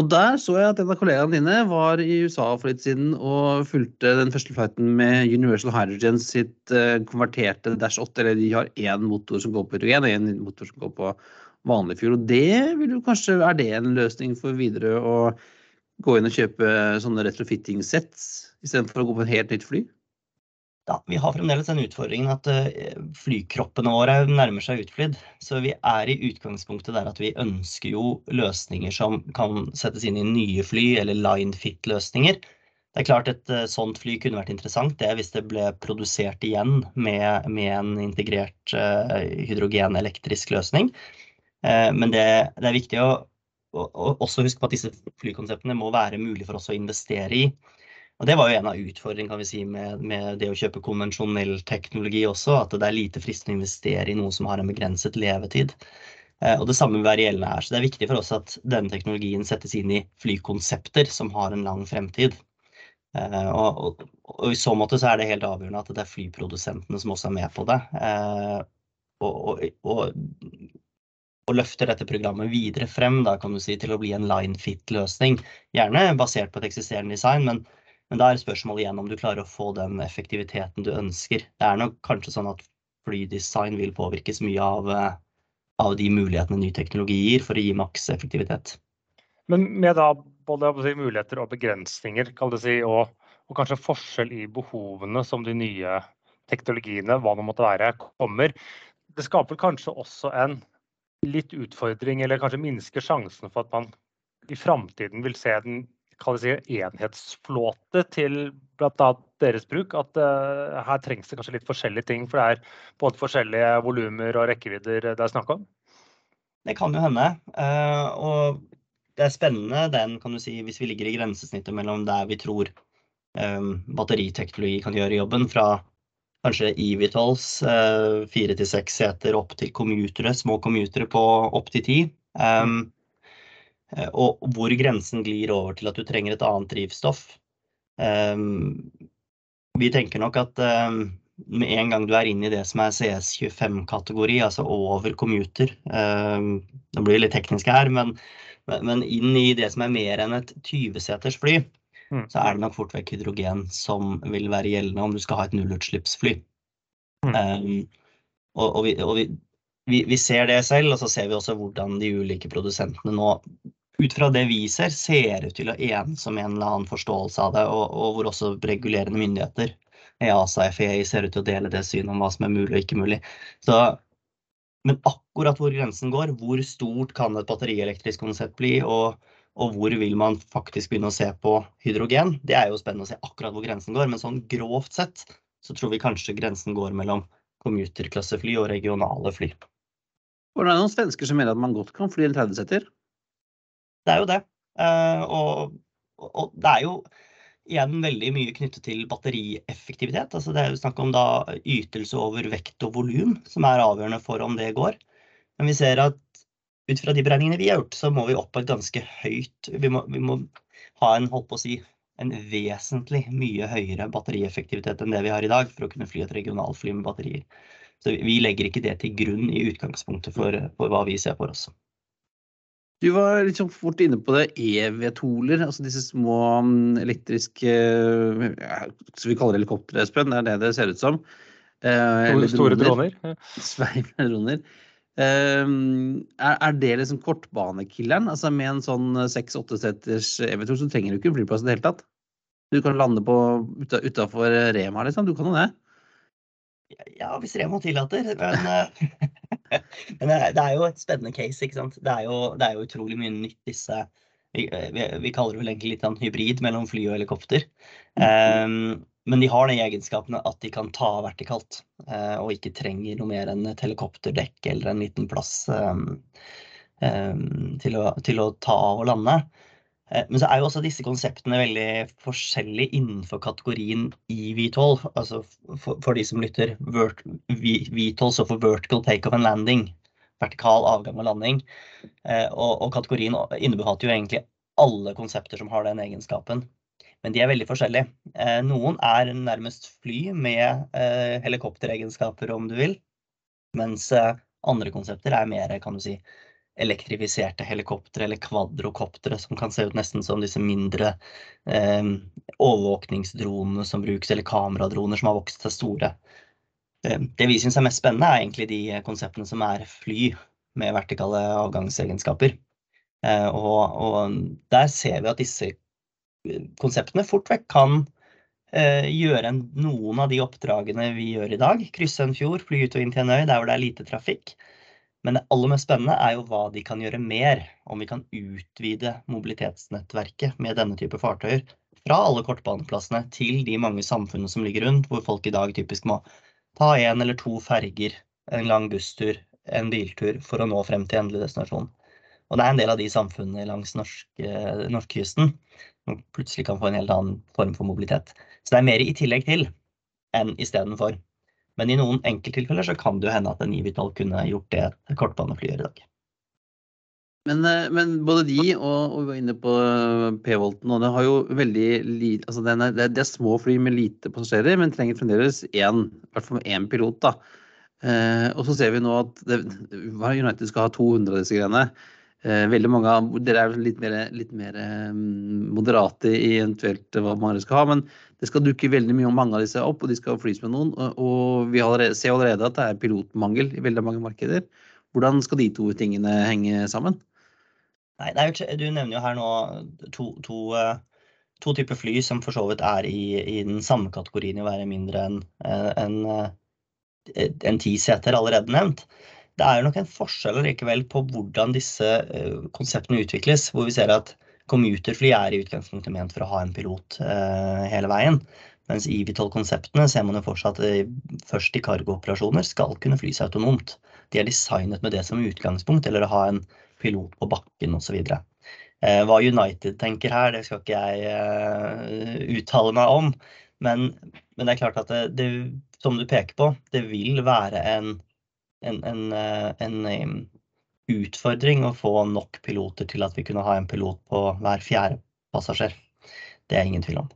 Og der så jeg at en av kollegaene dine var i USA for litt siden og fulgte den første flighten med Universal Hydrogen sitt uh, konverterte Dash 8. Eller de har én motor som går på hydrogen og én motor som går på vanlig fuel. Og det vil jo kanskje, er det en løsning for videre å gå inn og kjøpe sånne retrofitting-sets istedenfor å gå på et helt nytt fly? Ja, vi har fremdeles den utfordringen at eh, flykroppene våre nærmer seg utflydd. Så vi er i utgangspunktet der at vi ønsker jo løsninger som kan settes inn i nye fly, eller line fit-løsninger. Det er klart et uh, sånt fly kunne vært interessant det hvis det ble produsert igjen med, med en integrert uh, hydrogenelektrisk løsning. Men det, det, er viktig å, å, å, også huske på at disse flykonseptene må være mulig for oss å investere i. Og Det var jo en av utfordringene si, med, med, det å kjøpe konvensjonell teknologi også, at det er lite fristende å investere i noe som har en begrenset levetid. Og Det samme vil være gjeldende her. Så Det er viktig for oss at denne teknologien settes inn i flykonsepter som har en lang fremtid. Eh, og, og, og, I så måte så er det helt avgjørende at det er flyprodusentene som også er med på det. Eh, og, og løfter dette programmet videre frem da, kan du si, til å bli en line fit-løsning. Gjerne basert på et eksisterende design, men, men da er spørsmålet igjen om du klarer å få den effektiviteten du ønsker. Det er nok kanskje sånn at flydesign vil påvirkes mye av, eh, av de mulighetene ny teknologi gir for å gi maks effektivitet. Men med da både si, muligheter og begrensninger, kan si, og, og, kanskje forskjell i behovene som de nye teknologiene, hva det måtte være, kommer. Det skaper kanskje også en litt utfordring, eller kanskje minsker sjansen for at man i framtiden vil se en si, enhetsflåte til bl.a. deres bruk. At uh, her trengs det kanskje litt forskjellige ting, for det er både forskjellige volumer og rekkevidder det er snakk om? Det kan jo hende. Uh, og det er spennende den, kan du si, hvis vi ligger i grensesnittet mellom der vi tror um, batteriteknologi kan gjøre jobben, fra kanskje evitals, fire til seks seter opp til commutere, små commutere på opp til ti. Um, og hvor grensen glir over til at du trenger et annet drivstoff. Um, vi tenker nok at um, med en gang du er inne i det som er CS25-kategori, altså over commuter um, Nå blir det litt teknisk her, men men inn i det som er mer enn et 20-seters fly, mm. så er det nok fort vekk hydrogen som vil være gjeldende om du skal ha et nullutslippsfly. Mm. Um, og, og, vi, og vi, vi, vi, ser det selv, og så ser vi også hvordan de ulike produsentene nå ut fra det vi ser, ser ut til å enes om en eller annen forståelse av det, og, og hvor også regulerende myndigheter, EASA FEI, ser ut til å dele det synet om hva som er mulig og ikke mulig. Så men akkurat hvor grensen går, hvor stort kan et batterielektrisk konsept bli, og, og, hvor vil man faktisk begynne å se på hydrogen, det er jo spennende å se akkurat hvor grensen går. Men sånn grovt sett så tror vi kanskje grensen går mellom commuterklassefly og regionale fly. Det er noen svensker som mener at man godt kan fly en 30-setter? Det er jo det. Uh, og, og, det er jo igjen veldig mye knyttet til batterieffektivitet. Altså det er jo snakk om da ytelse over vekt og volum som er avgjørende for om det går. Men vi ser at ut fra de beregningene vi har gjort, så må vi opp på et ganske høyt Vi må, vi må ha en, holdt på å si, en vesentlig mye høyere batterieffektivitet enn det vi har i dag for å kunne fly et regionalfly med batterier. Så vi legger ikke det til grunn i utgangspunktet for, for hva vi ser for oss. Du var liksom fort inne på det. EV-toler, altså disse små mm, elektriske ja, Skal vi kalle det helikoptre, Espen? Det er det det ser ut som. Eh, store droner. Sveimdroner. Eh, er, er, det liksom kortbanekilleren? Altså Med en sånn seks-åtte-seters EV-tol så trenger du ikke flyplass i det hele tatt. Du kan lande på utafor Rema, liksom. Du kan jo det. Ja, hvis Rema tillater. Men eh, Men det er jo et spennende case. ikke sant? Det er jo, det er jo utrolig mye nytt disse vi, vi, vi, kaller det vel egentlig litt en hybrid mellom fly og helikopter. Um, men de har de egenskapene at de kan ta vertikalt, uh, og ikke trenger noe mer enn et helikopterdekk eller en liten plass um, um, til, å, til, å, ta av og lande. Eh, men så er jo også disse konseptene veldig forskjellige innenfor kategorien i V12. Altså for, for de som lytter, V12 står for vertical takeoff and landing. Vertikal avgang og landing. Eh, og, og kategorien innebefatter jo egentlig alle konsepter som har den egenskapen. Men de er veldig forskjellige. Eh, noen er nærmest fly med helikopteregenskaper, om du vil. Mens andre konsepter er mer, kan du si, elektrifiserte helikoptre eller kvadrokoptre som kan se ut nesten som disse mindre eh, overvåkningsdronene som brukes, eller kameradroner som har vokst seg store. Eh, det vi syns er mest spennende, er egentlig de konseptene som er fly med vertikale avgangsegenskaper. Eh, og, og, der ser vi at disse konseptene fort vekk kan eh, gjøre noen av de oppdragene vi gjør i dag. Krysse en fjord, fly ut og inn til en øy der hvor det er lite trafikk. Men det aller mest spennende er jo hva de kan gjøre mer. Om vi kan utvide mobilitetsnettverket med denne type fartøyer fra alle kortbaneplassene til de mange samfunnene som ligger rundt, hvor folk i dag typisk må ta én eller to ferger, en lang busstur, en biltur for å nå frem til endelig destinasjon. Og det er en del av de samfunnene langs norsk, som plutselig kan få en helt annen form for mobilitet. Så det er mer i tillegg til enn istedenfor. Men i noen enkelttilfeller så kan det jo hende at en Ivital kunne gjort det et kortbanefly gjør i dag. Men, men, både de og, og vi var inne på P-Volten, og det har jo veldig lite altså det, er, det er små fly med lite passasjerer, men trenger fremdeles én, i hvert fall én pilot. da. Eh, og så ser vi nå at det, United skal ha 200 av disse greiene. Eh, veldig mange av Dere er litt mer, litt mer um, moderate i eventuelt hva man skal ha, men det skal dukke veldig mye om mange av disse opp, og de skal flys med noen. Og, vi allerede, ser allerede at det er pilotmangel i veldig mange markeder. Hvordan skal de to tingene henge sammen? Nei, er, Du nevner jo her nå to, to, to, typer fly som for så vidt er i, i den samme kategorien i å være mindre enn en, en ti seter allerede nevnt. Det er nok en forskjell likevel på hvordan disse eh, konseptene utvikles, hvor vi ser at commuterfly er i utgangspunktet ment for å ha en pilot eh, hele veien. Mens eVTOL-konseptene ser man jo fortsatt at først i cargooperasjoner skal kunne flys autonomt. De er designet med det som utgangspunkt, eller å ha en pilot på bakken osv. Eh, hva United tenker her, det skal ikke jeg uttale meg om. Men, men det er klart at det, det, som du peker på, det vil være en en, en, eh, en, utfordring å få nok piloter til at vi kunne ha en pilot på hver fjerde passasjer. Det er ingen tvil om.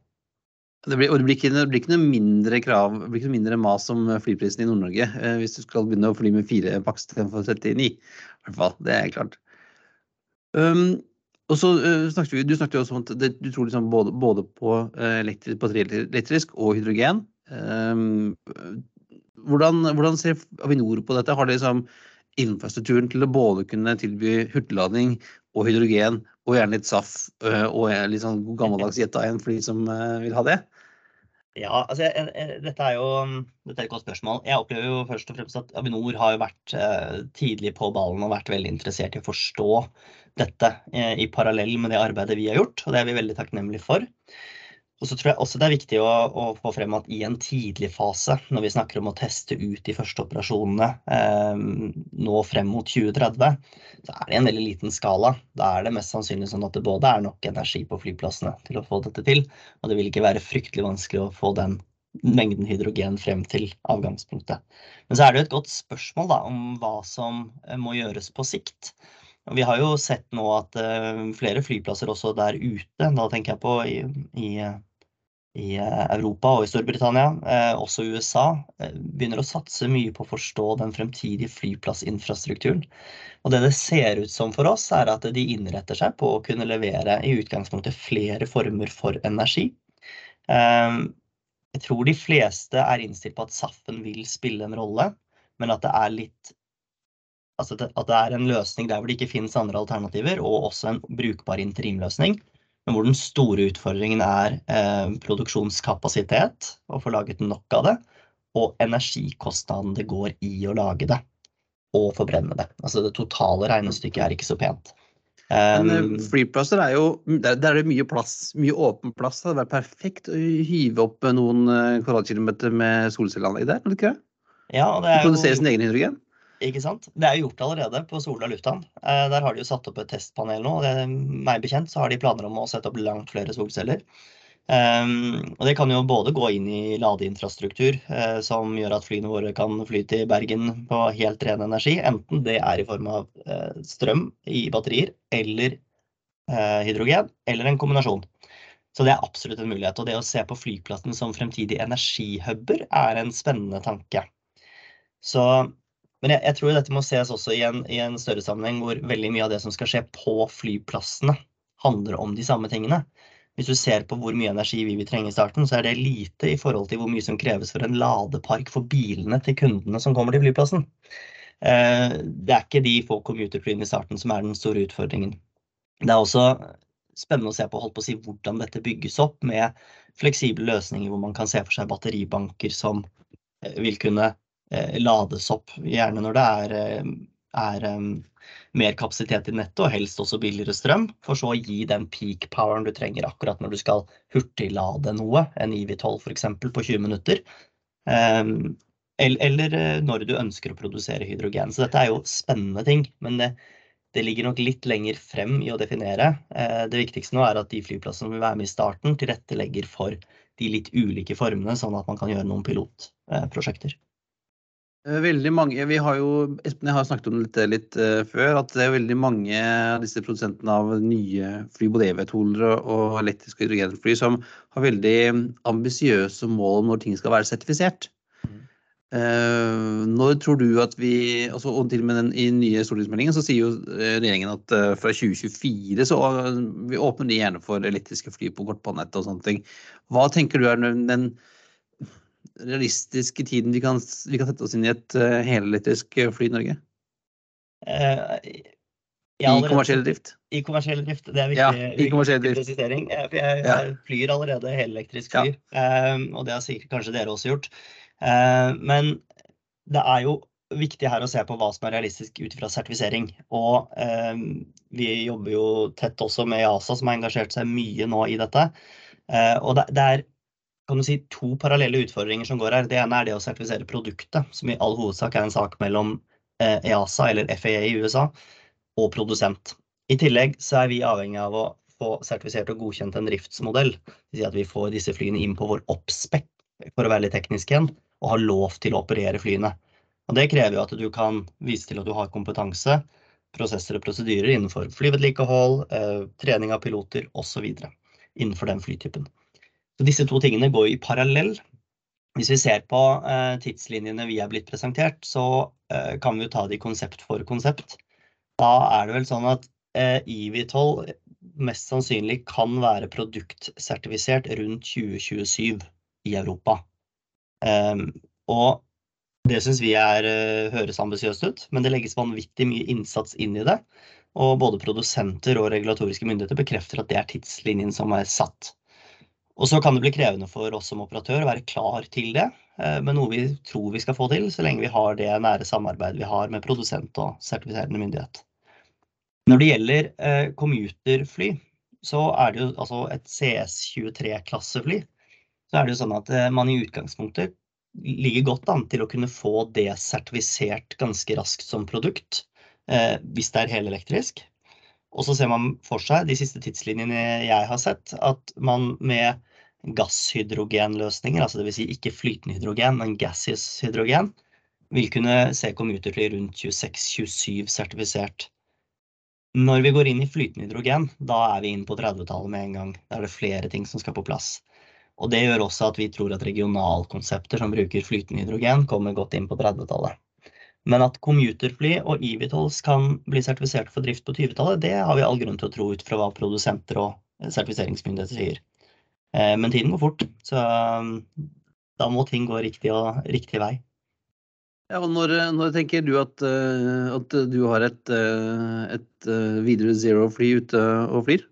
Det blir, og det blir, ikke, det blir ikke, noe mindre krav, det blir ikke noe mindre mas om flyprisen i Nord-Norge eh, hvis du skal begynne å fly med fire maks istedenfor 39. I hvert fall, det er klart. Um, og så uh, snakket vi, Du snakket jo også om at det, du tror liksom både, både på uh, elektrisk, og hydrogen. Um, hvordan, hvordan, ser Avinor på dette? Har de liksom infrastrukturen til å både kunne tilby hurtiglading og hydrogen, og gjerne litt SAF øh, og litt sånn gammeldags jet en fly som øh, vil ha det? Ja, altså, jeg, jeg, dette, er jo, dette er et godt spørsmål. Jeg opplever jo først og fremst at Avinor har jo vært eh, tidlig på ballen og vært veldig interessert i å forstå dette eh, i parallell med det arbeidet vi har gjort, og det er vi veldig takknemlige for. Og så tror jeg også det er viktig å, å, få frem at i en tidlig fase, når vi snakker om å teste ut de første operasjonene eh, nå frem mot 2030, så er det en veldig liten skala. Da er det mest sannsynlig sånn at det både er nok energi på flyplassene til å få dette til, og det vil ikke være fryktelig vanskelig å få den mengden hydrogen frem til avgangspunktet. Men så er det jo et godt spørsmål da, om hva som eh, må gjøres på sikt. Vi har jo sett nå at uh, flere flyplasser også der ute, da tenker jeg på i, i, i eh, Europa og i Storbritannia, også også USA, uh, begynner å satse mye på å forstå den fremtidige flyplassinfrastrukturen. Og det det ser ut som for oss, er at de innretter seg på å kunne levere i utgangspunktet flere former for energi. Jeg tror de fleste er innstilt på at SAF-en vil spille en rolle, men at det er litt altså at det er en løsning der hvor det ikke finnes andre alternativer, og også en brukbar interimløsning. Men hvor den store utfordringen er eh, produksjonskapasitet, å få laget nok av det, og energikostnaden det går i å lage det og forbrenne det. Altså det totale regnestykket er ikke så pent. Men eh, um, flyplasser er jo Der, der er det mye plass, mye åpen plass. Det hadde vært perfekt å hive opp noen eh, kvadratkilometer med solcelleanlegg der, eller ikke det? Ja, det er jo... Produsere sin egen hydrogen? Ikke sant? Det er jo gjort allerede på Sola lufthavn. Eh, der har de jo satt opp et testpanel nå. og det, Meg bekjent så har de planer om å sette opp langt flere solceller. Um, og det kan jo både gå inn i ladeinfrastruktur, uh, som gjør at flyene våre kan fly til Bergen på helt ren energi. Enten det er i form av uh, strøm i batterier eller uh, hydrogen, eller en kombinasjon. Så det er absolutt en mulighet. Og det å se på flyplassen som fremtidige energihuber er en spennende tanke. Så men jeg, jeg, tror dette må ses også i en, i en, større sammenheng hvor veldig mye av det som skal skje på flyplassene, handler om de samme tingene. Hvis du ser på hvor mye energi vi vil trenge i starten, så er det lite i forhold til hvor mye som kreves for en ladepark for bilene til kundene som kommer til flyplassen. Eh, det er ikke de få commuterflyene i starten som er den store utfordringen. Det er også spennende å se på, holdt på å si, hvordan dette bygges opp med fleksible løsninger hvor man kan se for seg batteribanker som eh, vil kunne lades opp, gjerne når det er, eh, er um, mer kapasitet i nettet, og helst også billigere strøm, for så å gi den peak poweren du trenger akkurat når du skal hurtiglade noe, en IV12 f.eks. på 20 minutter. Um, eller eh, når du ønsker å produsere hydrogen. Så dette er jo spennende ting, men det, det ligger nok litt lenger frem i å definere. Eh, det viktigste nå er at de flyplassene som vil være med i starten, tilrettelegger for de litt ulike formene, sånn at man kan gjøre noen pilotprosjekter. Eh, veldig mange, vi har jo, Espen, jeg har snakket om dette litt uh, før, at det er veldig mange av disse produsentene av nye fly, både EV-toler og elektriske hydrogenfly, som har veldig ambisiøse mål om når ting skal være sertifisert. Mm. Uh, når tror du at vi altså, Og til og med den, i den nye stortingsmeldingen så sier jo regjeringen at fra 2024 så vi åpner de gjerne for elektriske fly på kortbanenettet og sånne ting. Hva tenker du er den realistiske tiden vi kan, vi kan sette oss inn i et uh, helelektrisk eh, fly i Norge? Uh, I kommersiell drift? I kommersiell drift, det er viktig, ja, i kommersiell drift. presisering. Jeg, ja. jeg flyr allerede helelektrisk fly, ja. um, og det har sikkert kanskje dere også gjort. Uh, men det er jo viktig her å se på hva som er realistisk ut fra sertifisering. Og um, vi jobber jo tett også med EASA, som har engasjert seg mye nå i dette. Uh, og det, det er kan du si, to parallelle utfordringer som går her. Det ene er det å sertifisere produktet, som i all hovedsak er en sak mellom EASA, eh, e eller FAA i USA, og produsent. I tillegg så er vi avhengig av å få sertifisert og godkjent en driftsmodell. Det vil si at vi får disse flyene inn på vår oppspekk, for å være litt teknisk igjen, og har lov til å operere flyene. Og Det krever jo at du kan vise til at du har kompetanse, prosesser og prosedyrer innenfor flyvedlikehold, eh, trening av piloter osv. innenfor den flytypen. Så disse to tingene går i parallell. Hvis vi ser på eh, tidslinjene vi er blitt presentert, så eh, kan vi ta de konsept for konsept. Da er det vel sånn at eh, IV12 mest sannsynlig kan være produktsertifisert rundt 2027 i Europa. Ehm, og det syns vi er, høres ambisiøst ut, men det legges vanvittig mye innsats inn i det. Og både produsenter og regulatoriske myndigheter bekrefter at det er tidslinjen som er satt. Og så kan det bli krevende for oss som operatør å være klar til det, eh, men noe vi tror vi skal få til, så lenge vi har det nære samarbeidet vi har med produsent og sertifiserende myndighet. Når det gjelder eh, commuterfly, så er det jo altså et CS23-klassefly. Så er det jo sånn at eh, man i utgangspunktet ligger godt an til å kunne få det sertifisert ganske raskt som produkt, hvis det er helelektrisk. Og så ser man for seg, de siste tidslinjene jeg har sett, at man med gasshydrogenløsninger, altså dvs. Si ikke flytende hydrogen, men gaseous hydrogen, vil kunne se commuterfly rundt 26-27 sertifisert. Når vi går inn i flytende hydrogen, da er vi inn på 30-tallet med en gang. Da er det flere ting som skal på plass. Og det gjør også at vi tror at regionalkonsepter som bruker flytende hydrogen, kommer godt inn på 30-tallet. Men at commuterfly og eVTOLs kan bli sertifisert for drift på 20-tallet, det har vi all grunn til å tro ut fra hva produsenter og eh, sertifiseringsmyndigheter sier. Eh, men tiden går fort, så um, da må ting gå riktig, og, riktig vei. Ja, og når, når, tenker du at, eh, at du har et, et videre zero-fly ute og flyr?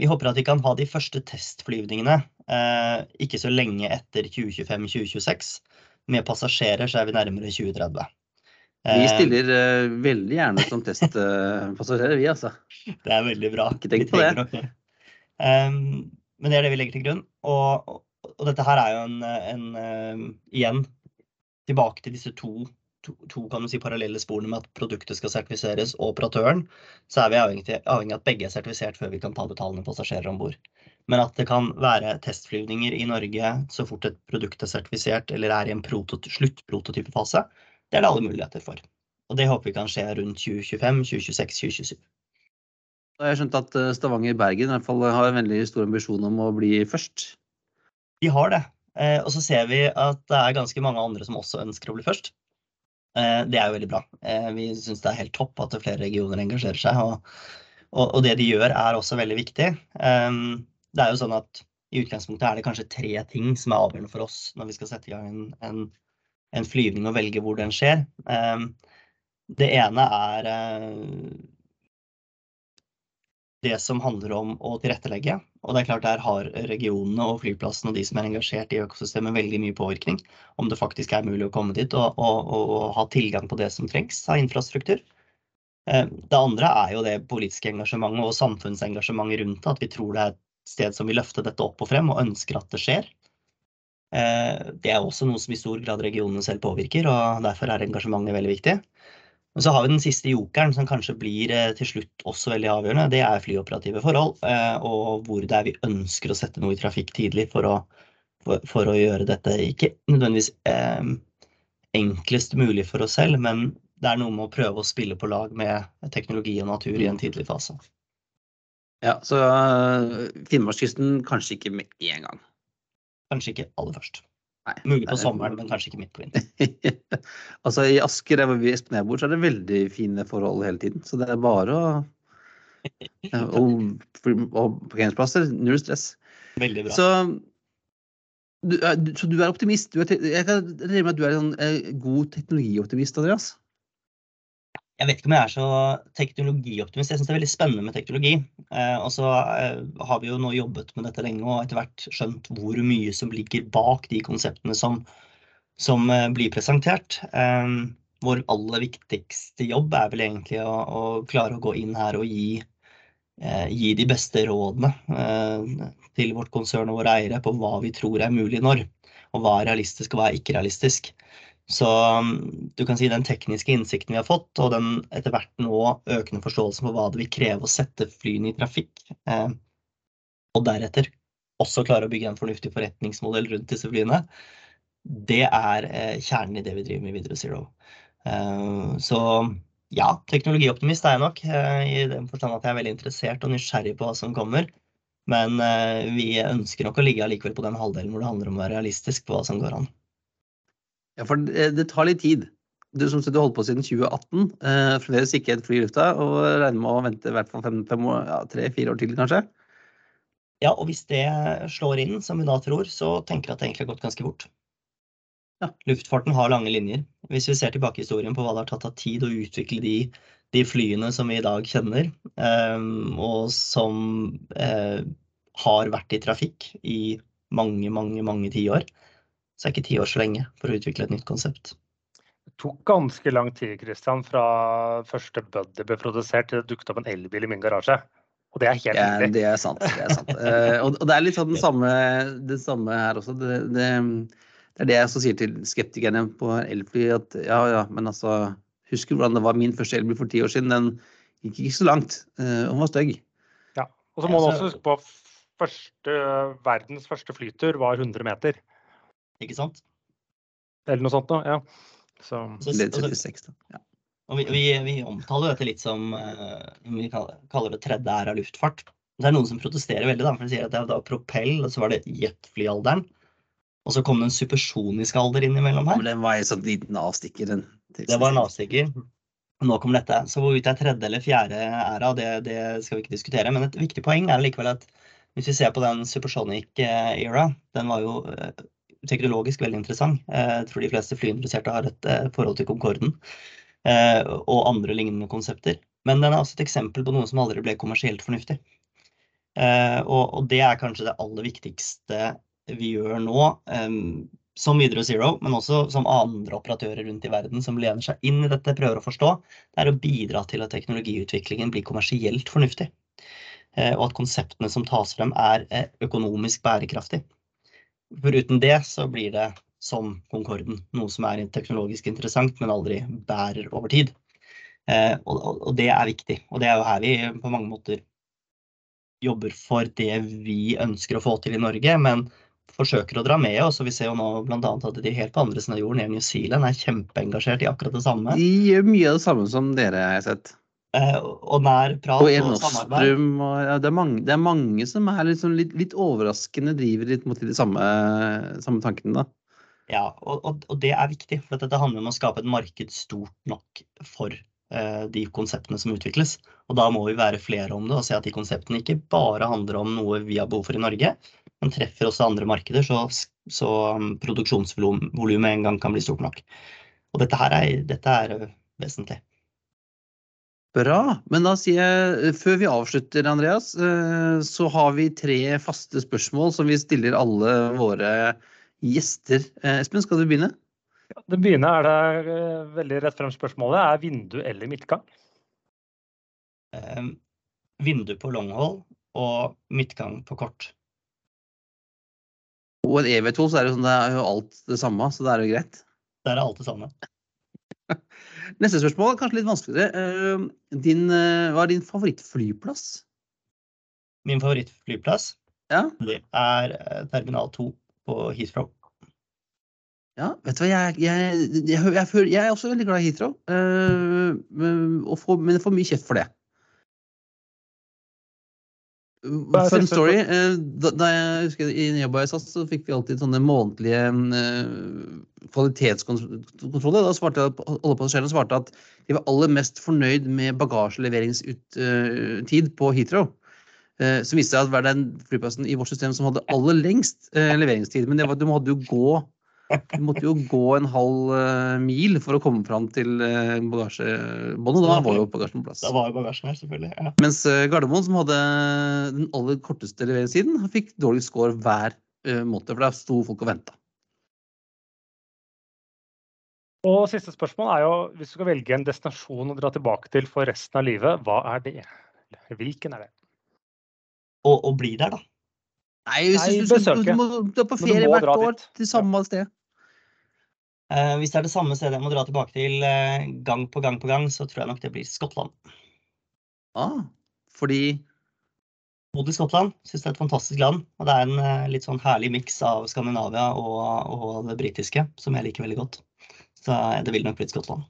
Vi håper at vi kan ha de første testflyvningene ikke så lenge etter 2025-2026. Med passasjerer så er vi nærmere 2030. Vi eh, stiller uh, veldig gjerne som testpassasjerer, vi altså. Det er veldig bra. Ikke tenk på det. Um, men det er det vi legger til grunn. Og, og, og dette her er jo en, en uh, Igjen tilbake til disse to, to, to, kan du si, parallelle sporene med at produktet skal sertifiseres og operatøren. Så er vi avhengig, avhengig av at begge er sertifisert før vi kan ta betalende passasjerer om bord. Men at det kan være testflyvninger i Norge så fort et produkt er sertifisert eller er i en sluttprototypefase, det er det alle muligheter for. Og det håper vi kan skje rundt 2025, 2026, 2027. Jeg har skjønt at eh, Stavanger-Bergen i hvert fall har en veldig stor ambisjon om å bli først. De har det. Eh, og så ser vi at det er ganske mange andre som også ønsker å bli først. Eh, det er jo veldig bra. Vi syns det er helt topp at flere regioner engasjerer seg. Og, og, det de gjør, er også veldig viktig. Det er jo sånn at i utgangspunktet er det kanskje tre ting som er avgjørende for oss når vi skal sette i gang en, en en flyvning og velge hvor den skjer. Ehm, det ene er eh, det som handler om å tilrettelegge. Og det er klart Der har regionene og flyplassene og de som er engasjert i økosystemet, veldig mye påvirkning. Om det faktisk er mulig å komme dit og, og, og ha tilgang på det som trengs av infrastruktur. Eh, det andre er jo det politiske engasjementet og samfunnsengasjementet rundt det. At vi tror det er et sted som vil løfte dette opp og frem, og ønsker at det skjer. Eh, det er også noe som i stor grad regionene selv påvirker, og derfor er engasjementet veldig viktig. Og så har vi den siste jokeren, som kanskje blir eh, til slutt også veldig avgjørende. Det er flyoperative forhold, og hvor det er vi ønsker å sette noe i trafikk tidlig for å, for, for å gjøre dette ikke nødvendigvis eh, enklest mulig for oss selv, men det er noe med å prøve å spille på lag med teknologi og natur i en tidlig fase. Ja, så Finnmarkskysten kanskje ikke med en gang? Kanskje ikke aller først. Nei, Mulig på sommeren, men kanskje ikke midt på vinteren. altså I Asker, der hvor vi Espen bor, så er det veldig fine forhold hele tiden. Så det er bare å Og, og parkeringsplasser, null stress. Veldig bra. Så du, er, så du er optimist? Du er, jeg kan regne med at du er en eh, god teknologioptimist, Andreas? Jeg vet ikke om jeg er så teknologioptimist. Jeg syns det er veldig spennende med teknologi. Eh, og så eh, har vi jo nå jobbet med dette lenge og etter hvert skjønt hvor mye som ligger bak de konseptene som, som eh, blir presentert. Vår aller viktigste jobb er vel egentlig å, å klare å gå inn her og gi, gi de beste rådene til vårt konsern og våre eiere på hva vi tror er mulig når. Og hva er realistisk og hva er ikke realistisk. Så um, du kan si den tekniske innsikten vi har fått, og den etter hvert nå økende forståelsen for hva det vil kreve å sette flyene i trafikk, eh, og deretter også klare å bygge en fornuftig forretningsmodell rundt disse flyene, det er eh, kjernen i det vi driver med Videre Zero. Eh, så ja, teknologioptimist er jeg nok, eh, i den forstand at jeg er veldig interessert og nysgjerrig på hva som kommer. Men eh, vi ønsker nok å ligge allikevel på den halvdelen hvor det handler om å være realistisk på hva som går an. Ja, for det, det tar litt tid. Du som du holdt på siden 2018, eh, fremdeles ikke et fly i lufta, og regner med å vente i hvert fall tre-fire år til, kanskje? Ja, og hvis det slår inn, som vi da tror, så tenker jeg at det egentlig har gått ganske fort. Ja. Luftfarten har lange linjer. Hvis vi ser tilbake i historien på hva det har tatt av tid å utvikle de, de flyene som vi i dag kjenner, eh, og som eh, har vært i trafikk i mange, mange, mange tiår, så er ikke ti år så lenge for å utvikle et nytt konsept. Det tok ganske lang tid Christian, fra første Buddy ble produsert til det dukket opp en elbil i min garasje. Og det er helt ja, Det er sant. Det er sant. uh, og, det er litt sånn det samme, det samme her også. Det, det, det, er det jeg også sier til skeptikerne på elfly, at ja, ja, men altså Husker hvordan det var min første elbil for ti år siden. Den gikk ikke så langt. Uh, den var stygg. Ja. Og så må du også huske på første, verdens første flytur var 100 meter. Ikke sant? Eller noe sånt da. ja. Så, så, er 36, da. Ja. Og vi, vi, vi, omtaler dette litt som uh, vi kaller, kaller det tredje æra luftfart. Det er noen som protesterer veldig, da, for de sier at det var propell, og så var det jetflyalderen. Og så kom det en supersonisk alder innimellom her. Men den var en sånn liten avstikker. Den, det var en avstikker. Nå kom dette. Så hvorvidt det er tredje eller fjerde æra, det, det, skal vi ikke diskutere. Men et viktig poeng er likevel at hvis vi ser på den supersonic eh, era, den var jo uh, teknologisk veldig interessant. Eh, jeg tror de fleste flyinteresserte har et eh, forhold til Concorden eh, og andre lignende konsepter. Men den er også et eksempel på noe som aldri ble kommersielt fornuftig. Og det er kanskje det aller viktigste vi gjør nå, som Widerøe Zero, men også som andre operatører rundt i verden som lener seg inn i dette, prøver å forstå, det er å bidra til at teknologiutviklingen blir kommersielt fornuftig. Og at konseptene som tas frem, er økonomisk bærekraftig. Foruten det så blir det som Concorden, noe som er teknologisk interessant, men aldri bærer over tid. Eh, og, det er viktig. Og det er jo her vi på mange måter jobber for det vi ønsker å få til i Norge, men forsøker å dra med oss. Og vi ser jo nå bl.a. at de helt på andre siden av jorden, i New Zealand, er kjempeengasjert i akkurat det samme. De gjør mye av det samme som dere, har sett. Eh, og nær prat og, og samarbeid. Og, ja, det, er mange, det, er mange, som er liksom litt, litt, overraskende driver litt mot de samme, samme tankene. da. Ja, og, og, det er viktig. For dette handler om å skape et marked stort nok for uh, de konseptene som utvikles. Og da må vi være flere om det og se at de konseptene ikke bare handler om noe vi har behov for i Norge, men treffer også andre markeder, så, så um, produksjonsvolumet en gang kan bli stort nok. Og dette her er, dette er vesentlig. Bra. Men da sier jeg, før vi avslutter, Andreas, eh, så har vi tre faste spørsmål som vi stiller alle våre gjester. Eh, Espen, skal du begynne? Ja, det begynner er det eh, veldig rett frem spørsmålet. Er vindu eller midtgang? eh, vindu på longhold og midtgang på kort. Og en EV2 så er det, sånn, det er jo alt det samme, så det er jo greit. Det er alt det samme. Neste spørsmål kanskje litt vanskeligere. Eh, Din, eh, hva er din favorittflyplass? Min favorittflyplass Ja, det er eh, terminal 2 på Heathrow. ja vet du hva, jeg, jeg, jeg, jeg, er også veldig glad i Heathrow, men- og får, men jeg får mye kjeft for det. Fun story. eh, Da, da jeg husker I jobba i SAS så fikk vi alltid sånne månedlige eh, kvalitetskontroller. Da svarte alle passasjerene svarte at de var aller mest fornøyd med bagasjeleveringstid på Heathrow. Eh, Så viste det seg at var den flyplassen i vårt system som hadde aller lengst leveringstid. Men det var, at du måtte jo gå du måtte jo gå en halv eh, mil for å komme fram til eh, bagasjebåndet. Da var jo bagasjen på plass. Da var jo bagasjen her, selvfølgelig. Ja. Mens eh, Gardermoen, som hadde den aller korteste leveringstiden, fikk dårlig score hver måned. For der sto folk og venta. Og siste spørsmål er jo, hvis du skal velge en destinasjon å dra tilbake til for resten av livet, hva er det? Hvilken er det? Og, og bli der, da. Nei, Nei, du, du, du, du, er på ferie hvert år dit. til samme sted. Uh, hvis det er det samme stedet jeg må dra tilbake til uh, gang på gang på gang, så tror jeg nok det blir Skottland. Ah, fordi Bodd i Skottland, syns det er et fantastisk land. Og det er en uh, litt sånn herlig miks av Skandinavia og, og det britiske, som jeg liker veldig godt. Så eh, det ville nok blitt Skottland.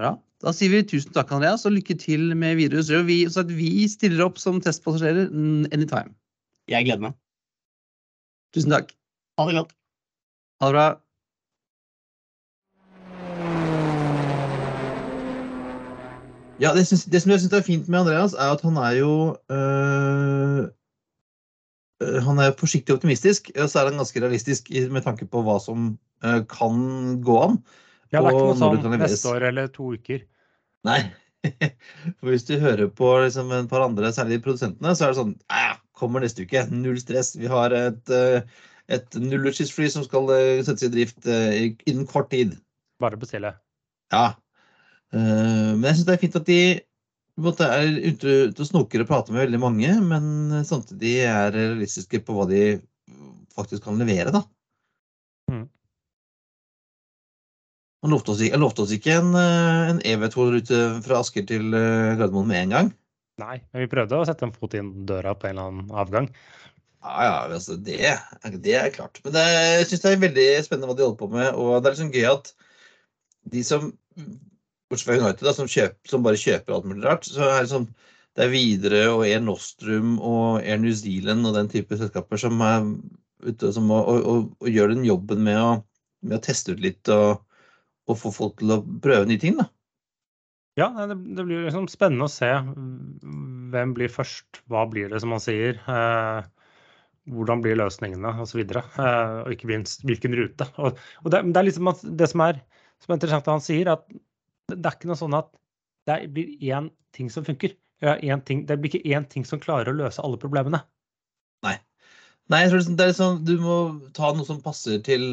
Bra. Da sier vi tusen takk, Andreas, og lykke til med videre Så Vi, så at vi stiller opp som testpassasjerer anytime. Jeg gleder meg. Tusen takk. Ha det godt. Ha det bra. Ja, det, synes, det som jeg syns er fint med Andreas, er at han er jo øh, øh, Han er forsiktig optimistisk, og så er han ganske realistisk med tanke på hva som øh, kan gå an. Ja, det er ikke noe sånn neste år eller to uker. Nei. For hvis du hører på liksom et par andre, særlig produsentene, så er det sånn «Ah, Kommer neste uke. Null stress. Vi har et, øh, et nullutslippsfly som skal øh, settes i drift øh, innen kort tid. Bare bestille. Ja. Eh, men jeg syns det er fint at de måte er ute, ute og snoker og prater med veldig mange, men samtidig er realistiske på hva de faktisk kan levere, da. Mm. Han lovte oss, ikke- lovte oss ikke en, eh, en EV2-rute fra Asker til eh, Gardermoen med en gang. Nei, men vi prøvde å sette en fot inn døra på en eller annen avgang. Ja, ja, altså det, det er klart. Men det, jeg syns det er veldig spennende hva de holder på med. Og det er liksom gøy at de som Bortsett fra United, da, som, kjøp, som bare kjøper alt mulig rart, så er det sånn det er Widerøe og Air Nostrum og Air New Zealand og den type selskaper som er ute som, og, og, og gjør den jobben med å, med å teste ut litt og, og få folk til å prøve nye ting. da. Ja, det, det blir liksom spennende å se mm, hvem blir først, hva blir det som man sier. Eh, hvordan blir løsningene osv. Eh, og ikke minst hvilken rute. Og, og det, det er liksom det som er, som er interessant han sier, at det, er ikke noe sånn at det blir én ting som funker. Ja, ting, det blir ikke én ting som klarer å løse alle problemene. Nei, jeg tror det er liksom, du må ta noe som passer til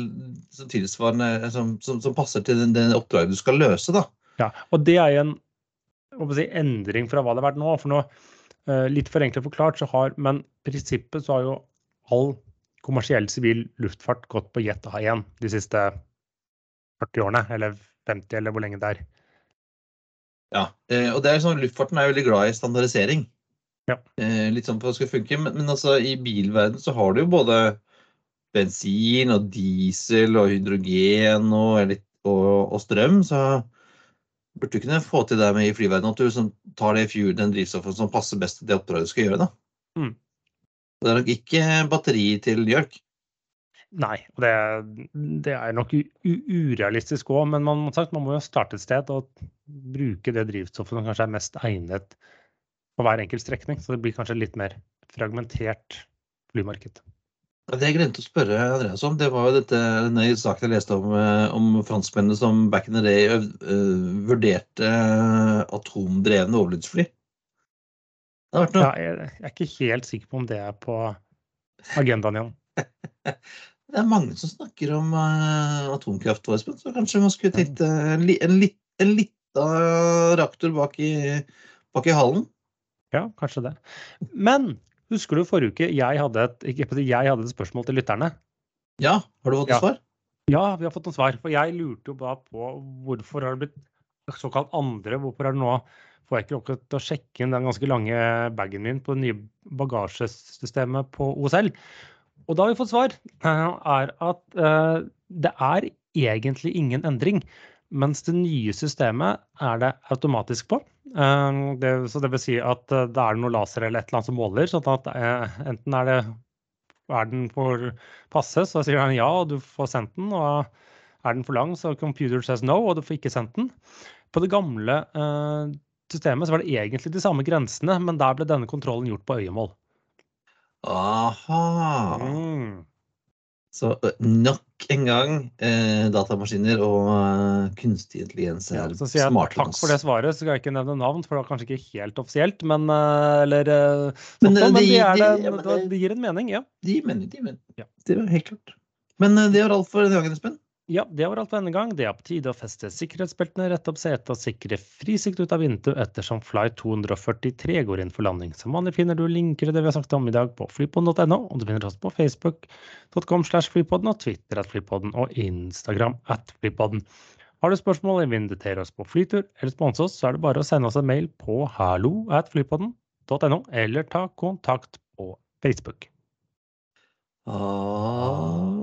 som tilsvarende, som, som passer til den, den oppdraget du skal løse. da. Ja, og det er en jeg si, endring fra hva det har vært nå. For nå, eh, litt forenklet forklart, så har Men prinsippet så har jo all kommersiell sivil luftfart gått på jet A1 de siste 40 årene, eller 50, eller hvor lenge det er. Ja, eh, og det er sånn, Luftfarten er veldig glad i standardisering. Ja. Eh, litt sånn for hva det skal funke, men, men altså, i bilverden så har du jo både bensin og diesel og hydrogen og, og, og strøm, så burde du kunne få til det med i flyverdenen at du liksom, tar det fuel, den drivstoffet som passer best til det oppdraget du skal gjøre. da. Mm. Det er nok ikke batteri til York. Nei, og det, det er nok urealistisk òg, men man, sagt, man må jo starte et sted og bruke det drivstoffet som kanskje er mest egnet på hver enkelt strekning. Så det blir kanskje litt mer fragmentert flymarked. Det jeg glemte å spørre Andreas om, det var jo dette, denne saken jeg leste om, eh, om franskmennene som back in the day øh, vurderte eh, atomdrevne overlydsfly. Ja, jeg, jeg er ikke helt sikker på om det er på agendaen igjen. Det er mange som snakker om uh, atomkraft, Espen, så kanskje man skulle tenkt uh, en, en, litt, en lita reaktor bak i, bak i halen. Ja, kanskje det. Men husker du forrige uke jeg hadde et, jeg hadde et spørsmål til lytterne? Ja, har du fått Ja. svar? Ja, vi har fått noen svar. For jeg lurte jo da på hvorfor har det blitt såkalt andre. Hvorfor er det nå får jeg ikke lov til å sjekke inn den ganske lange bagen min på det nye bagasjesystemet på OSL. Og da har vi fått svar. eh, Er at eh, det er egentlig ingen endring. Mens det nye systemet er det automatisk på. Eh, Det, så det vil si at eh, det er noe laser eller et eller annet som måler. sånn at eh, enten er det er den for passe, så sier den ja, og du får sendt den. Og er den for lang, så computer says no, og du får ikke sendt den. På det gamle eh, systemet så var det egentlig de samme grensene, men der ble denne kontrollen gjort på øyemål. Aha. Mm. Så nok en gang eh, datamaskiner og eh, kunstig intelligens er ja, smarte. takk for det svaret, så skal jeg ikke nevne navn, for det var kanskje ikke helt offisielt, men eller Men, sånt noe, men de- de er det, ja, men det, gir en mening, ja. De mener, de mener. Ja. Det var helt klart. Men det var alt for denne gangen, Espen. Ja, det var alt for denne gang. Det er på tide å feste sikkerhetsbeltene, rette opp setet og sikre frisikt ut av vinduet ettersom Flight 243 går inn for landing. Som vanlig finner du linker til det vi har sagt om i dag på flypodden.no, og du finner oss på facebook.com slash flypodden og Twitter at flypodden og Instagram at flypodden. Har du spørsmål eller vil invitere oss på flytur eller sponse oss, så er det bare å sende oss en mail på hallo at flypodden.no, eller ta kontakt på Facebook. Ah,